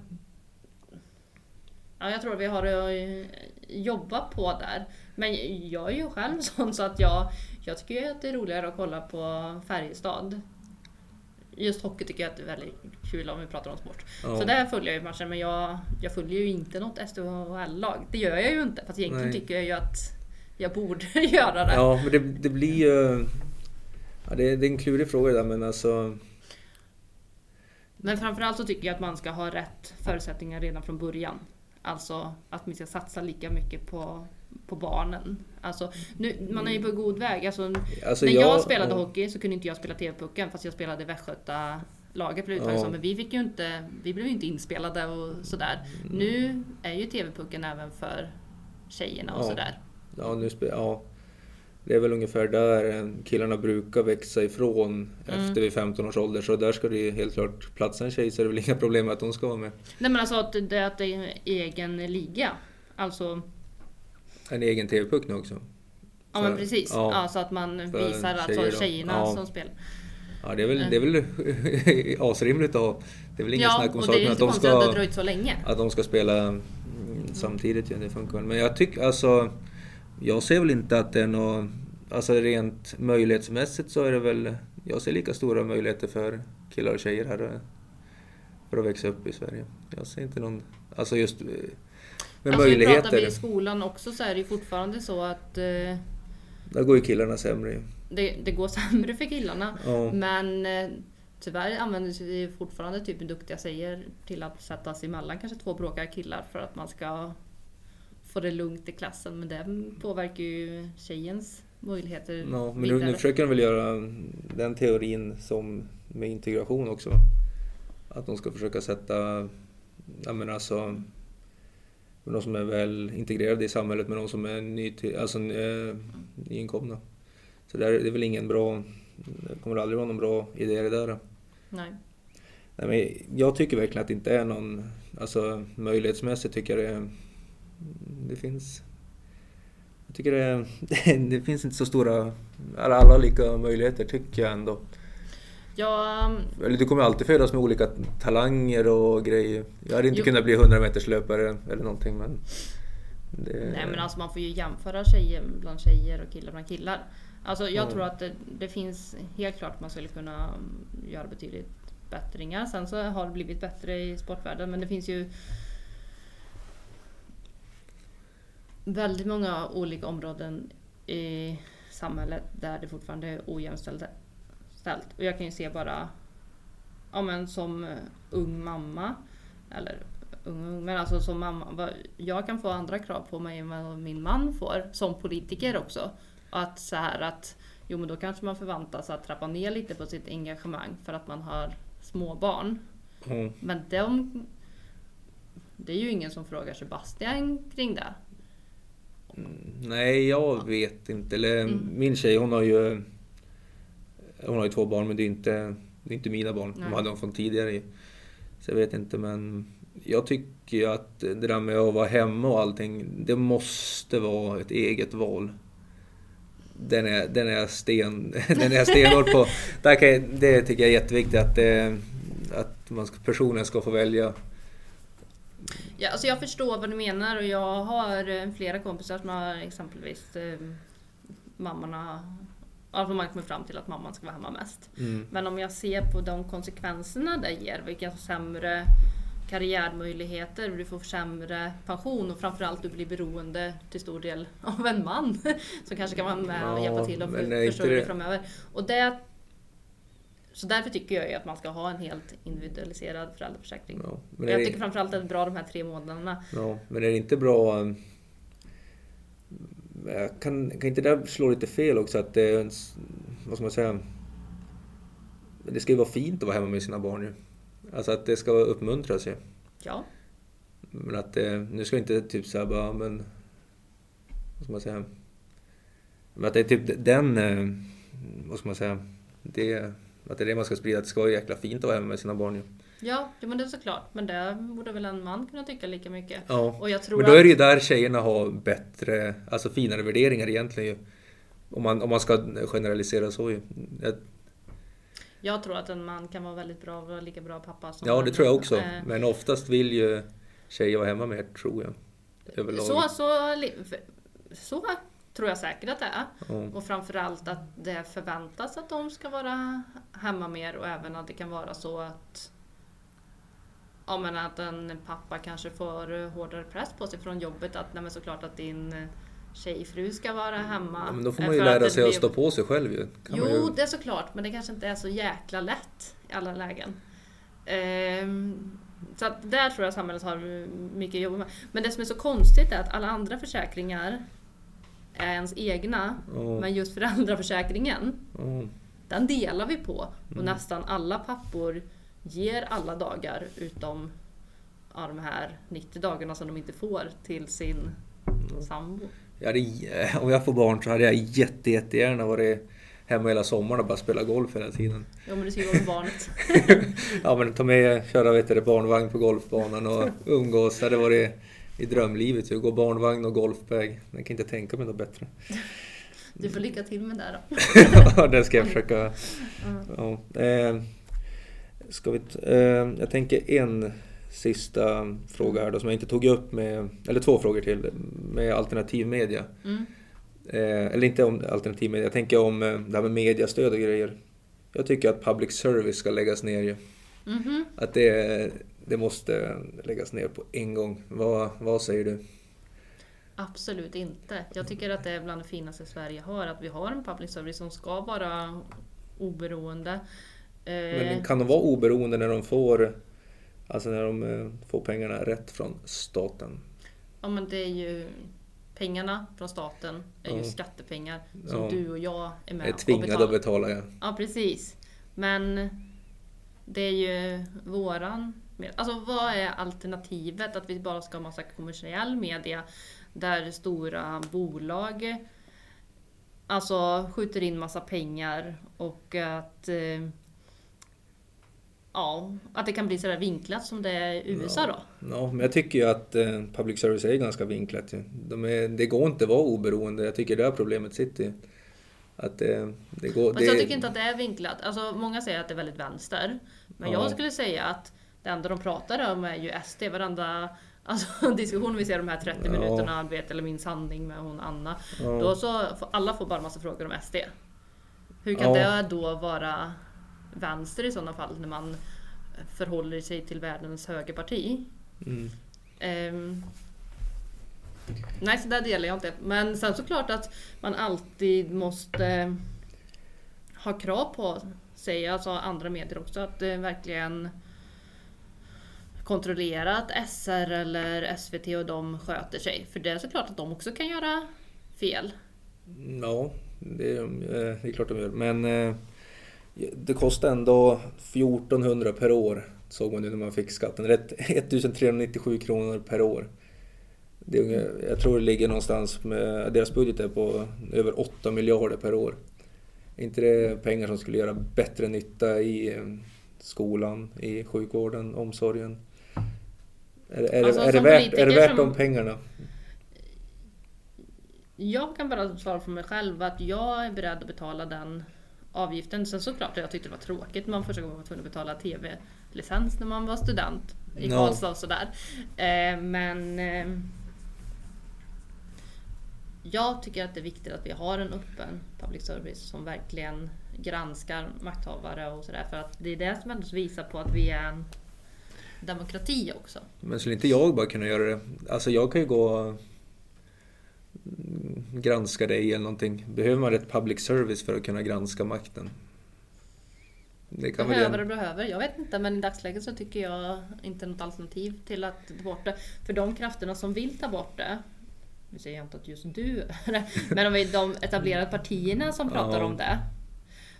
ja, jag tror vi har att jobba på där. Men jag är ju själv sån så att jag, jag tycker att det är roligare att kolla på Färjestad. Just hockey tycker jag att det är väldigt kul om vi pratar om sport. Ja. Så där följer jag ju matchen, men jag, jag följer ju inte något SDHL-lag. Det gör jag ju inte, fast egentligen Nej. tycker jag ju att jag borde göra det. Ja, men det, det blir ju... Ja, det, är, det är en klurig fråga där, men alltså... Men framförallt så tycker jag att man ska ha rätt förutsättningar redan från början. Alltså att vi ska satsa lika mycket på, på barnen. Alltså, nu, man är ju på god väg. Alltså, alltså när jag, jag- spelade hockey så kunde inte jag spela TV-pucken fast jag spelade Västgöta laget blev uttaget Ja. som, men vi fick ju inte, vi blev ju inte inspelade och sådär. Nu är ju TV-pucken även för tjejerna och Ja. sådär. Ja, nu spe, ja. Det är väl ungefär där killarna brukar växa ifrån Mm. efter vid 15 års ålder. Så där ska det ju helt klart platsa en tjej så är det väl inga problem med att hon ska vara med. Nej men alltså att det, att det är en egen liga. Alltså, En egen TV-puck nu också. ja För- men precis. ja. Ja, så att man visar alltså tjejer då. tjejerna Ja. som spelar. Ja, det är väl, det är väl asrimligt att ha. Det är väl inget Ja, snack om och det är saken lite att de konstigt att det har dröjt så länge. att de ska spela mm, samtidigt. Ja, det funkar väl. Men jag tycker alltså... Jag ser väl inte att det är något... Alltså rent möjlighetsmässigt så är det väl... Jag ser lika stora möjligheter för killar och tjejer här eh, för att växa upp i Sverige. Jag ser inte någon... Alltså just eh, med alltså, Pratar möjligheter. vi i skolan också så är det ju fortfarande så att eh, Där går ju killarna sämre. det, det går sämre för killarna. Ja. Men eh, tyvärr använder vi fortfarande typ duktiga tjejer till att sätta sig emellan kanske två bråkiga killar för att man ska få det lugnt i klassen. Men det påverkar ju tjejens möjligheter Ja, men nu, nu försöker de väl göra den teorin som med integration också. Att de ska försöka sätta, jag menar alltså, de som är väl integrerade i samhället med de som är ny, alltså, eh, nyinkomna. Så där, det är väl ingen bra, det kommer aldrig vara någon bra idé det där. Nej. Nej, men jag tycker verkligen att det inte är någon, alltså möjlighetsmässigt tycker jag det, det finns jag tycker det, det finns inte så stora, alla alla lika möjligheter tycker jag ändå. Ja, Eller du kommer alltid födas med olika talanger och grejer. Jag hade inte Jo. kunnat bli 100 meters löpare eller någonting men... Det, nej men alltså man får ju jämföra tjejer bland tjejer och killar bland killar. Alltså jag Ja. tror att det, det finns helt klart man skulle kunna mm, göra betydligt bättringar. Sen så har det blivit bättre i sportvärlden men det finns ju väldigt många olika områden i samhället där det fortfarande är ojämställt. ställt. Och jag kan ju se bara, ja men som eh, ung mamma, eller ung, ung men alltså som mamma, jag kan få andra krav på mig än vad min man får som politiker också. Att så här att, jo men då kanske man förväntas att trappa ner lite på sitt engagemang för att man har små barn. Ja. Men de, det är ju ingen som frågar Sebastian kring det. Nej, jag vet inte. Eller, Mm. Min tjej hon har ju hon har ju två barn men det är inte, det är inte mina barn, Nej. de hade dem från tidigare. Så jag vet inte men jag tycker att det där med att vara hemma och allting, det måste vara ett eget val. Den är, den är sten, den är jag stenhård på. Där kan det tycker jag är jätteviktigt att, det, att man ska, personen ska få välja. Ja, alltså jag förstår vad du menar och jag har eh, flera kompisar som har exempelvis eh, mammorna Alltså man kommer fram till att mamman ska vara hemma mest. Mm. Men om jag ser på de konsekvenserna det ger, vilka sämre karriärmöjligheter, du får sämre pension och framförallt du blir beroende till stor del av en man som kanske kan vara med och hjälpa till inte försörja dig framöver. Och det, så därför tycker jag ju att man ska ha en helt individualiserad föräldraförsäkring. Ja, men, Jag det, tycker framförallt att det är bra de här tre månaderna. ja, men är det inte bra... um, Kan, kan inte det slå lite fel också att det är en, s- Vad ska man säga? Det ska ju vara fint att vara hemma med sina barn ju. Alltså att det ska uppmuntras ju. Ja, Men att det, nu ska inte typ såhär bara, men... Vad ska man säga? Men att det är typ den... eh, Vad ska man säga? Det, att det är det man ska sprida, att det ska vara jäkla fint att vara hemma med sina barn ju. ja, ja men det är såklart. Men det borde väl en man kunna tycka lika mycket. Ja. Och jag tror Men då är det ju där tjejerna har bättre, alltså finare värderingar egentligen ju. Om man, om man ska generalisera så ju. Jag- jag tror att en man kan vara väldigt bra och vara lika bra pappa som Ja, det tror jag också. eh, Men oftast vill ju tjejer vara hemma mer, tror jag. Överlag. Så, så, så tror jag säkert att det är. Ja. Och framförallt att det förväntas att de ska vara hemma mer och även att det kan vara så att Ja men att en pappa kanske får hårdare press på sig från jobbet att nej men såklart att din tjejfru ska vara hemma. Ja, men då får man ju lära sig att blir- stå på sig själv ju. Kan Jo, ju. det är såklart, men det kanske inte är så jäkla lätt i alla lägen. Ehm, så att där tror jag samhället har mycket att jobba med. Men det som är så konstigt är att alla andra försäkringar är ens egna, Ja. men just föräldraförsäkringen, Ja. den delar vi på. Och Mm. nästan alla pappor ger alla dagar utom ja, de här 90 dagarna som de inte får till sin sambo. Jag hade, om jag får barn så hade jag jätte, jättegärna varit hemma hela sommaren och bara spela golf hela tiden. Jo men du ska ju vara med barnet. Ja men ta med, köra vet du, barnvagn på golfbanan och umgås. Det hade varit i drömlivet ju. Gå barnvagn och golfbag. Jag kan inte tänka mig något bättre. Du får lycka till med det då. Ja, det ska jag försöka. Ja. Eh, ska vi, eh, jag tänker en sista fråga här då som jag inte tog upp med, eller två frågor till, med alternativ media. Mm. Eh, eller inte om alternativ media, jag tänker om det här med mediastöd och grejer. Jag tycker att public service ska läggas ner ju. Mhm. Att det, det måste läggas ner på en gång. Vad, vad säger du? Absolut inte. Jag tycker att det är bland det finaste Sverige har, att vi har en public service som ska vara oberoende. Eh, Men kan de vara oberoende när de får, alltså när de eh, får pengarna rätt från staten? Ja men det är ju pengarna från staten är ju Ja. skattepengar som Ja. du och jag är med Är och tvingade betalar. att betala ja. Ja precis. Men det är ju våran... Alltså vad är alternativet? Att vi bara ska ha massa kommersiell media där stora bolag alltså skjuter in massa pengar och att eh, Ja, att det kan bli sådär vinklat som det är i USA då. Ja, men jag tycker ju att eh, public service är ganska vinklat. De är, det går inte att vara oberoende. Jag tycker det är problemet sitter. Att eh, det går... Fast det, jag tycker inte att det är vinklat. Alltså, många säger att det är väldigt vänster. Men Ja. jag skulle säga att det enda de pratar om är ju SD. Varenda alltså, diskussion vi ser de här 30 Ja. minuterna, vet eller min sanning med hon Anna. Ja. Då så alla får bara massa frågor om SD. Hur kan Ja. det då vara vänster i sådana fall när man förhåller sig till världens högerparti? Mm. Ehm, nej, så där delar jag inte. Men sen såklart att man alltid måste ha krav på sig, alltså andra medier också, att eh, verkligen kontrollera att SR eller SVT och de sköter sig. För det är såklart att de också kan göra fel. Ja, det, eh, det är klart de gör. Men eh, det kostar ändå 1400 per år, såg man nu när man fick skatten. Rätt 1397 kronor per år. Det är, jag tror det ligger någonstans med, deras budget är på över 8 miljarder per år. Är inte det pengar som skulle göra bättre nytta i eh, skolan, i sjukvården, omsorgen? Är, är, Alltså, det, är, det, värt, är det värt de pengarna? Jag kan bara svara för mig själv att jag är beredd att betala den avgiften. Sen såklart jag tyckte det var tråkigt när man första gången var tvungen att betala TV-licens när man var student i Ja. Karlstad och sådär. Eh, men eh, jag tycker att det är viktigt att vi har en öppen public service som verkligen granskar makthavare och sådär. För att det är det som ändå visar på att vi är en demokrati också. Men skulle inte jag bara kunna göra det? Alltså jag kan ju gå och granska dig eller någonting. Behöver man ett public service för att kunna granska makten? Det kan Behöver och behöver, jag vet inte men i dagsläget så tycker jag inte något alternativ till att ta bort det. För de krafterna som vill ta bort det, nu säger jag inte att just du men om vi- de etablerade partierna som pratar Ja. om det.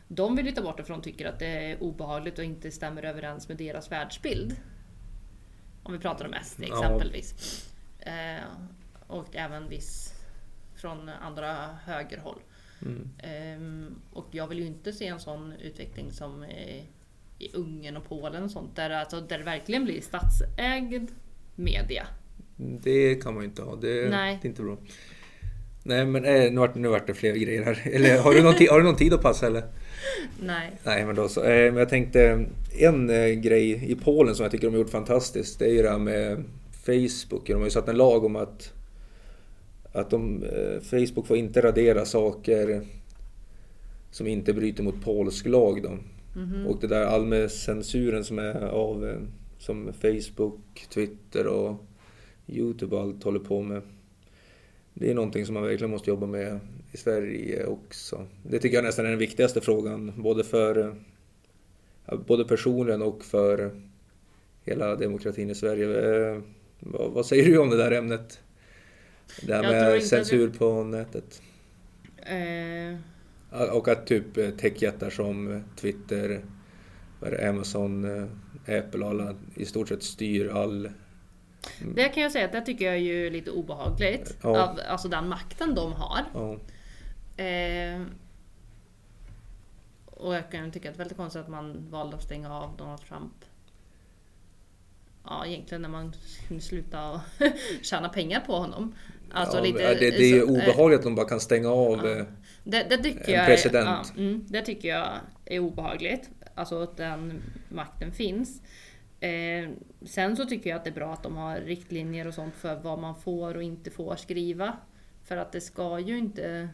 De vill ju ta bort det för de tycker att det är obehagligt och inte stämmer överens med deras världsbild. Om vi pratar om SD Ja. exempelvis. Eh, och även viss från andra högerhåll. Mm. Ehm, och jag vill ju inte se en sån utveckling som i, i Ungern och Polen och sånt där, alltså, där det verkligen blir statsägd media. Det kan man ju inte ha. Det, Nej. det är inte bra. Nej men eh, nu vart, nu det fler grejer här. Eller har du någon, har du någon tid att passa eller? Nej. Nej men då så. Eh, men jag tänkte en eh, grej i Polen som jag tycker de har gjort fantastiskt. Det är ju det här med Facebook. De har ju satt en lag om att, att de, eh, Facebook får inte radera saker som inte bryter mot polsk lag. Då. Mhm. Och det där allmänna censuren som är av eh, som Facebook, Twitter och Youtube och allt håller på med. Det är någonting som man verkligen måste jobba med i Sverige också. Det tycker jag nästan är den viktigaste frågan, både för både personligen och för hela demokratin i Sverige. Eh, Vad, säger du om det där ämnet? Det här Jag med censur på nätet. Eh, Och att typ eh, techjättar som Twitter, Amazon, eh, Apple och alla i stort sett styr all... det kan jag säga att det tycker jag är ju lite obehagligt. Ja. Av, alltså den makten de har. Ja, Eh, och jag kan tycka att det är väldigt konstigt att man valde att stänga av Donald Trump. Ja, egentligen när man kunde sluta tjäna pengar på honom. Alltså ja, lite, det, det är ju eh, obehagligt att de bara kan stänga av. Ja. eh, Det, det tycker En jag president. Är, ja, mm, det tycker jag är obehagligt. Alltså att den makten finns. Eh, sen så tycker jag att det är bra att de har riktlinjer och sånt för vad man får och inte får skriva. För att det ska ju inte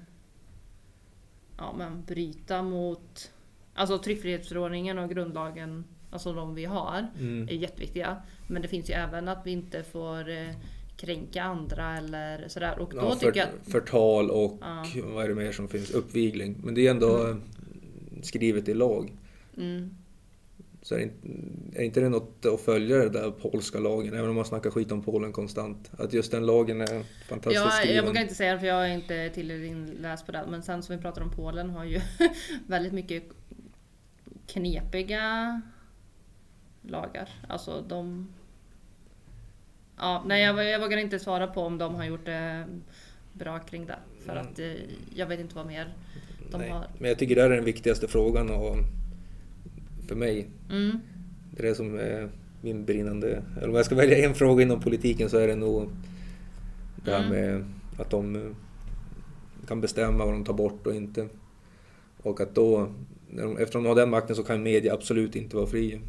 ja, men bryta mot Alltså tryckfrihetsförordningen och grundlagen, alltså de vi har, Mm. är jätteviktiga. Men det finns ju även att vi inte får eh, kränka andra eller sådär. Och då Ja, tycker för, jag... Förtal och Ja. vad är det mer som finns? Uppvigling. Men det är ändå eh, skrivet i lag. Mm, Så är, inte, är inte det något att följa den där polska lagen? Även om man snackar skit om Polen konstant. Att just den lagen är fantastiskt Ja, skriven. jag vågar inte säga det för jag är inte tillräckligt inläst på det. Men sen som vi pratar om Polen har ju väldigt mycket knepiga lagar. Alltså de... Ja, nej jag, jag vågar inte svara på om de har gjort det bra kring det. För Mm. att eh, jag vet inte vad mer de Nej. har. Men jag tycker det är den viktigaste frågan och för mig. Mm, Det är det som är min brinnande... Eller om jag ska välja en fråga inom politiken så är det nog det här Mm. med att de eh, kan bestämma vad de tar bort och inte. Och att då, eftersom de har den makten så kan media absolut inte vara fri.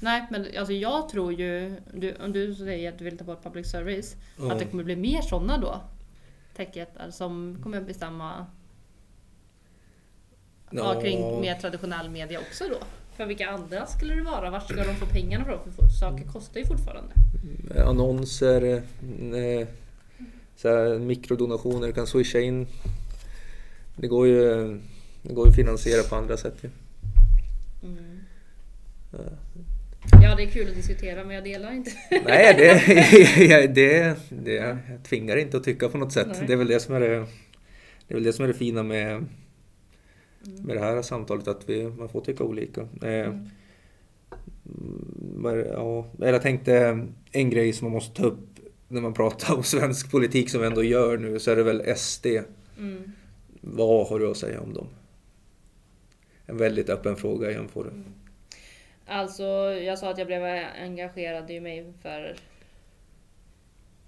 Nej, men alltså jag tror ju, du, om du säger att du vill ta bort public service, Ja. att det kommer bli mer sådana då. Techjättar som kommer bestämma ja. kring mer traditionell media också då. För vilka andra skulle det vara? Vart ska de få pengarna från? För saker kostar ju fortfarande. Eh, annonser, eh, så här, mikrodonationer du kan swisha in. Det går ju, det går ju att finansiera på andra sätt ju. Mm. Ja. Ja, det är kul att diskutera men jag delar inte. Nej, det, det, det, jag tvingar inte att tycka på något sätt. Nej. Det är väl det som är det, det, är väl det, som är det fina med, med det här samtalet, att vi, man får tycka olika. Eh, Mm. men, ja, eller jag tänkte en grej som man måste ta upp när man pratar om svensk politik som vi ändå gör nu, så är det väl SD. Mm. Vad har du att säga om dem? en väldigt öppen fråga igen får du. Alltså, jag sa att jag blev engagerad i mig för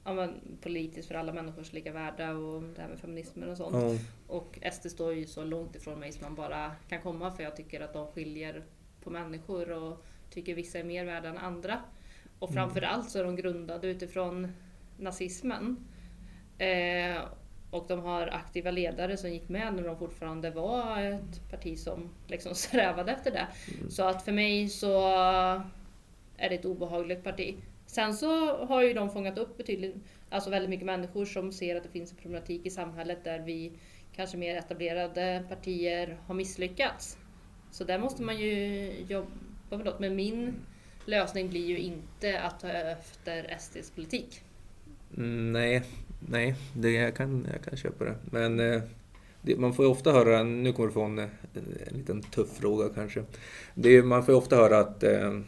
ja, politiskt för alla människors lika värde och det här med feminismen och sånt. Ja. Och SD står ju så långt ifrån mig som man bara kan komma för jag tycker att de skiljer på människor och tycker vissa är mer värda än andra. Och Mm. framförallt så är de grundade utifrån nazismen. Eh, och de har aktiva ledare som gick med när de fortfarande var ett parti som liksom strävade efter det. Så att för mig så är det ett obehagligt parti. Sen så har ju de fångat upp betydligt, alltså väldigt mycket människor som ser att det finns en problematik i samhället där vi kanske mer etablerade partier har misslyckats. Så där måste man ju jobba, förlåt, men min lösning blir ju inte att ta efter SDs politik. Mm, nej, nej det, jag, kan, jag kan köpa det. Men eh, det, man får ju ofta höra, nu kommer du få en, eh, en liten tuff fråga kanske. Det man får ju ofta höra att eh,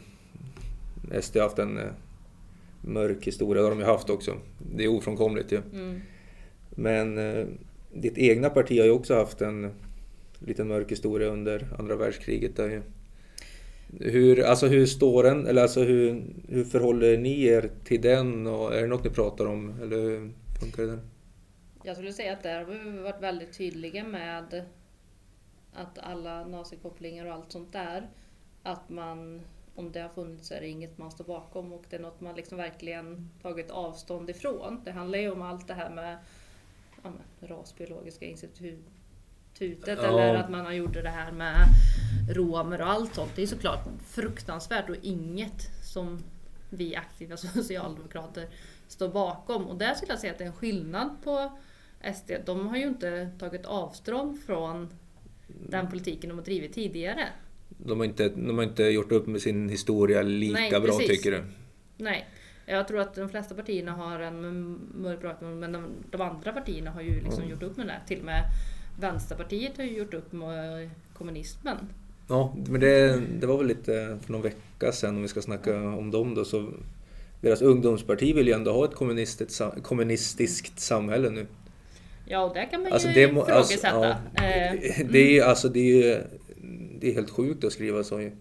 SD har haft en eh, mörk historia, det har de ju haft också. Det är ofrånkomligt ju. Mm. Men eh, ditt egna parti har ju också haft en liten mörk historia under andra världskriget. Där ju. Hur, alltså hur står den, eller alltså hur, hur förhåller ni er till den och är det något ni pratar om eller hur funkar det där? Jag skulle säga att där har vi varit väldigt tydliga med att alla nazikopplingar och allt sånt där, att man, om det har funnits så är det inget man står bakom och det är något man liksom verkligen tagit avstånd ifrån. Det handlar ju om allt det här med ja, men, rasbiologiska institutet Ja. eller att man har gjort det här med romer och allt sånt. Det är såklart fruktansvärt och inget som vi aktiva socialdemokrater står bakom. Och där skulle jag säga att det är en skillnad på SD. De har ju inte tagit avstånd från den politiken de har drivit tidigare. De har, inte, de har inte gjort upp med sin historia lika Nej, bra precis. tycker du? Nej, jag tror att de flesta partierna har en mörk men de, de andra partierna har ju liksom Mm. gjort upp med det. Till och med Vänsterpartiet har ju gjort upp med kommunismen. Ja, men det, det var väl lite för någon vecka sedan om vi ska snacka om dem då. Så deras ungdomsparti vill ju ändå ha ett kommunistiskt, kommunistiskt samhälle nu. Ja, och där kan man Alltså ju det, må, alltså, ifrågasätta. ja, Eh, det är ju alltså det är, ju- det är helt sjukt att skriva så ju.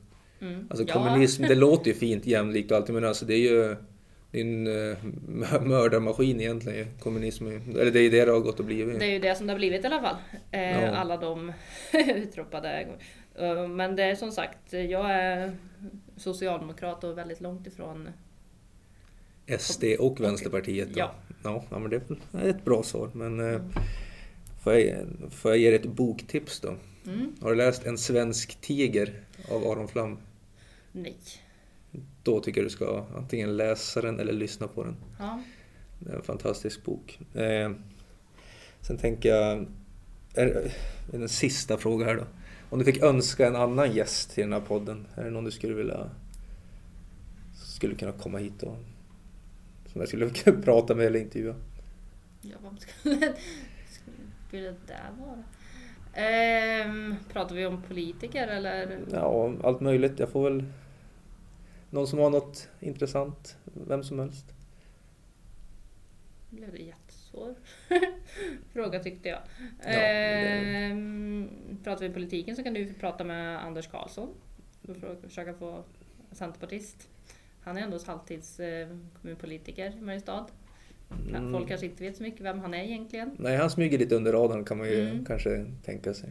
mm. Alltså Ja. kommunism, det låter ju fint, jämlikt och allt men alltså det är ju det är en eh, mö- mördarmaskin egentligen ju, kommunism. Eller det är ju det det har gått och blivit. Det är ju det som det har blivit i alla fall. Eh, Ja. Alla de utropade. Eh, Men det är som sagt, jag är socialdemokrat och väldigt långt ifrån SD och Vänsterpartiet då. Ja. Ja, ja men det är ett bra svar. Men Mm. får, jag, får jag ge dig ett boktips då? Mm. Har du läst En svensk tiger av Aron Flam? Nej. Då tycker jag du ska antingen läsa den eller lyssna på den. Ja. Det är en fantastisk bok. Eh, sen tänker jag, är, är en sista fråga här då. Om du fick önska en annan gäst till den här podden, är det någon du skulle vilja skulle kunna komma hit och som jag skulle kunna prata med eller intervjua? Ja, vad skulle, skulle det där vara? Ehm, pratar vi om politiker eller? Ja, allt möjligt. Jag får väl någon som har något intressant, vem som helst. blev det jättesvår fråga tyckte jag. det- Ehm, pratar vi politiken så kan du prata med Anders Karlsson. Och för- försöka få centerpartist. Han är ändå halvtids eh, kommunpolitiker i Mariestad. Mm. Folk kanske inte vet så mycket vem han är egentligen. Nej, han smyger lite under radarn kan man ju Mm. kanske tänka sig.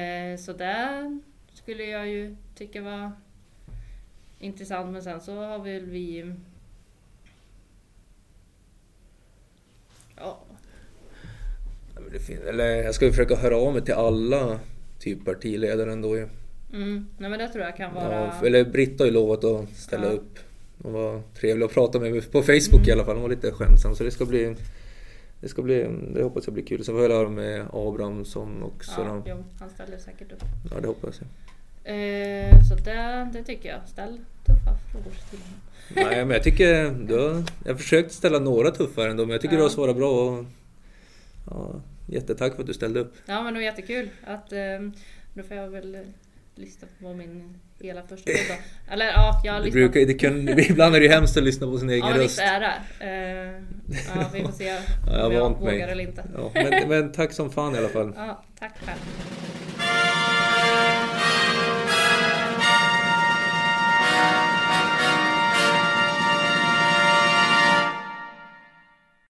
Eh, så det skulle jag ju tycka var intressant. Men sen så har väl vi... Ja, Eller jag ska ju försöka höra av mig till alla typ partiledare ändå ju. mm, nej men det tror jag kan vara... Ja, eller Britta har ju lovat att ställa Ja. upp. Hon var trevlig att prata med på Facebook i alla fall. Hon var lite skämtsam så det ska bli det ska bli, det hoppas jag blir kul. Sen får jag höra med Abrahamsson också ja, jo, han ställer säkert upp. Ja, det hoppas jag. Eh, så det, det tycker jag. Ställ tuffa frågor till honom. Nej, men jag tycker du har, jag har försökt ställa några tuffare ändå, men jag tycker Ja. du har svarat bra. Och, ja, jättetack för att du ställde upp. Ja men det var jättekul. Att, eh, då får jag väl lyssna på min hela första podd. Eller ja, jag har lyssnat brukar, det kan, ibland är det ju hemskt att lyssna på sin egen Ja, röst. visst är det. Eh, ja, vi får se jag har om jag vant mig. vågar eller inte. Ja, men, men tack som fan i alla fall. Ja, tack själv.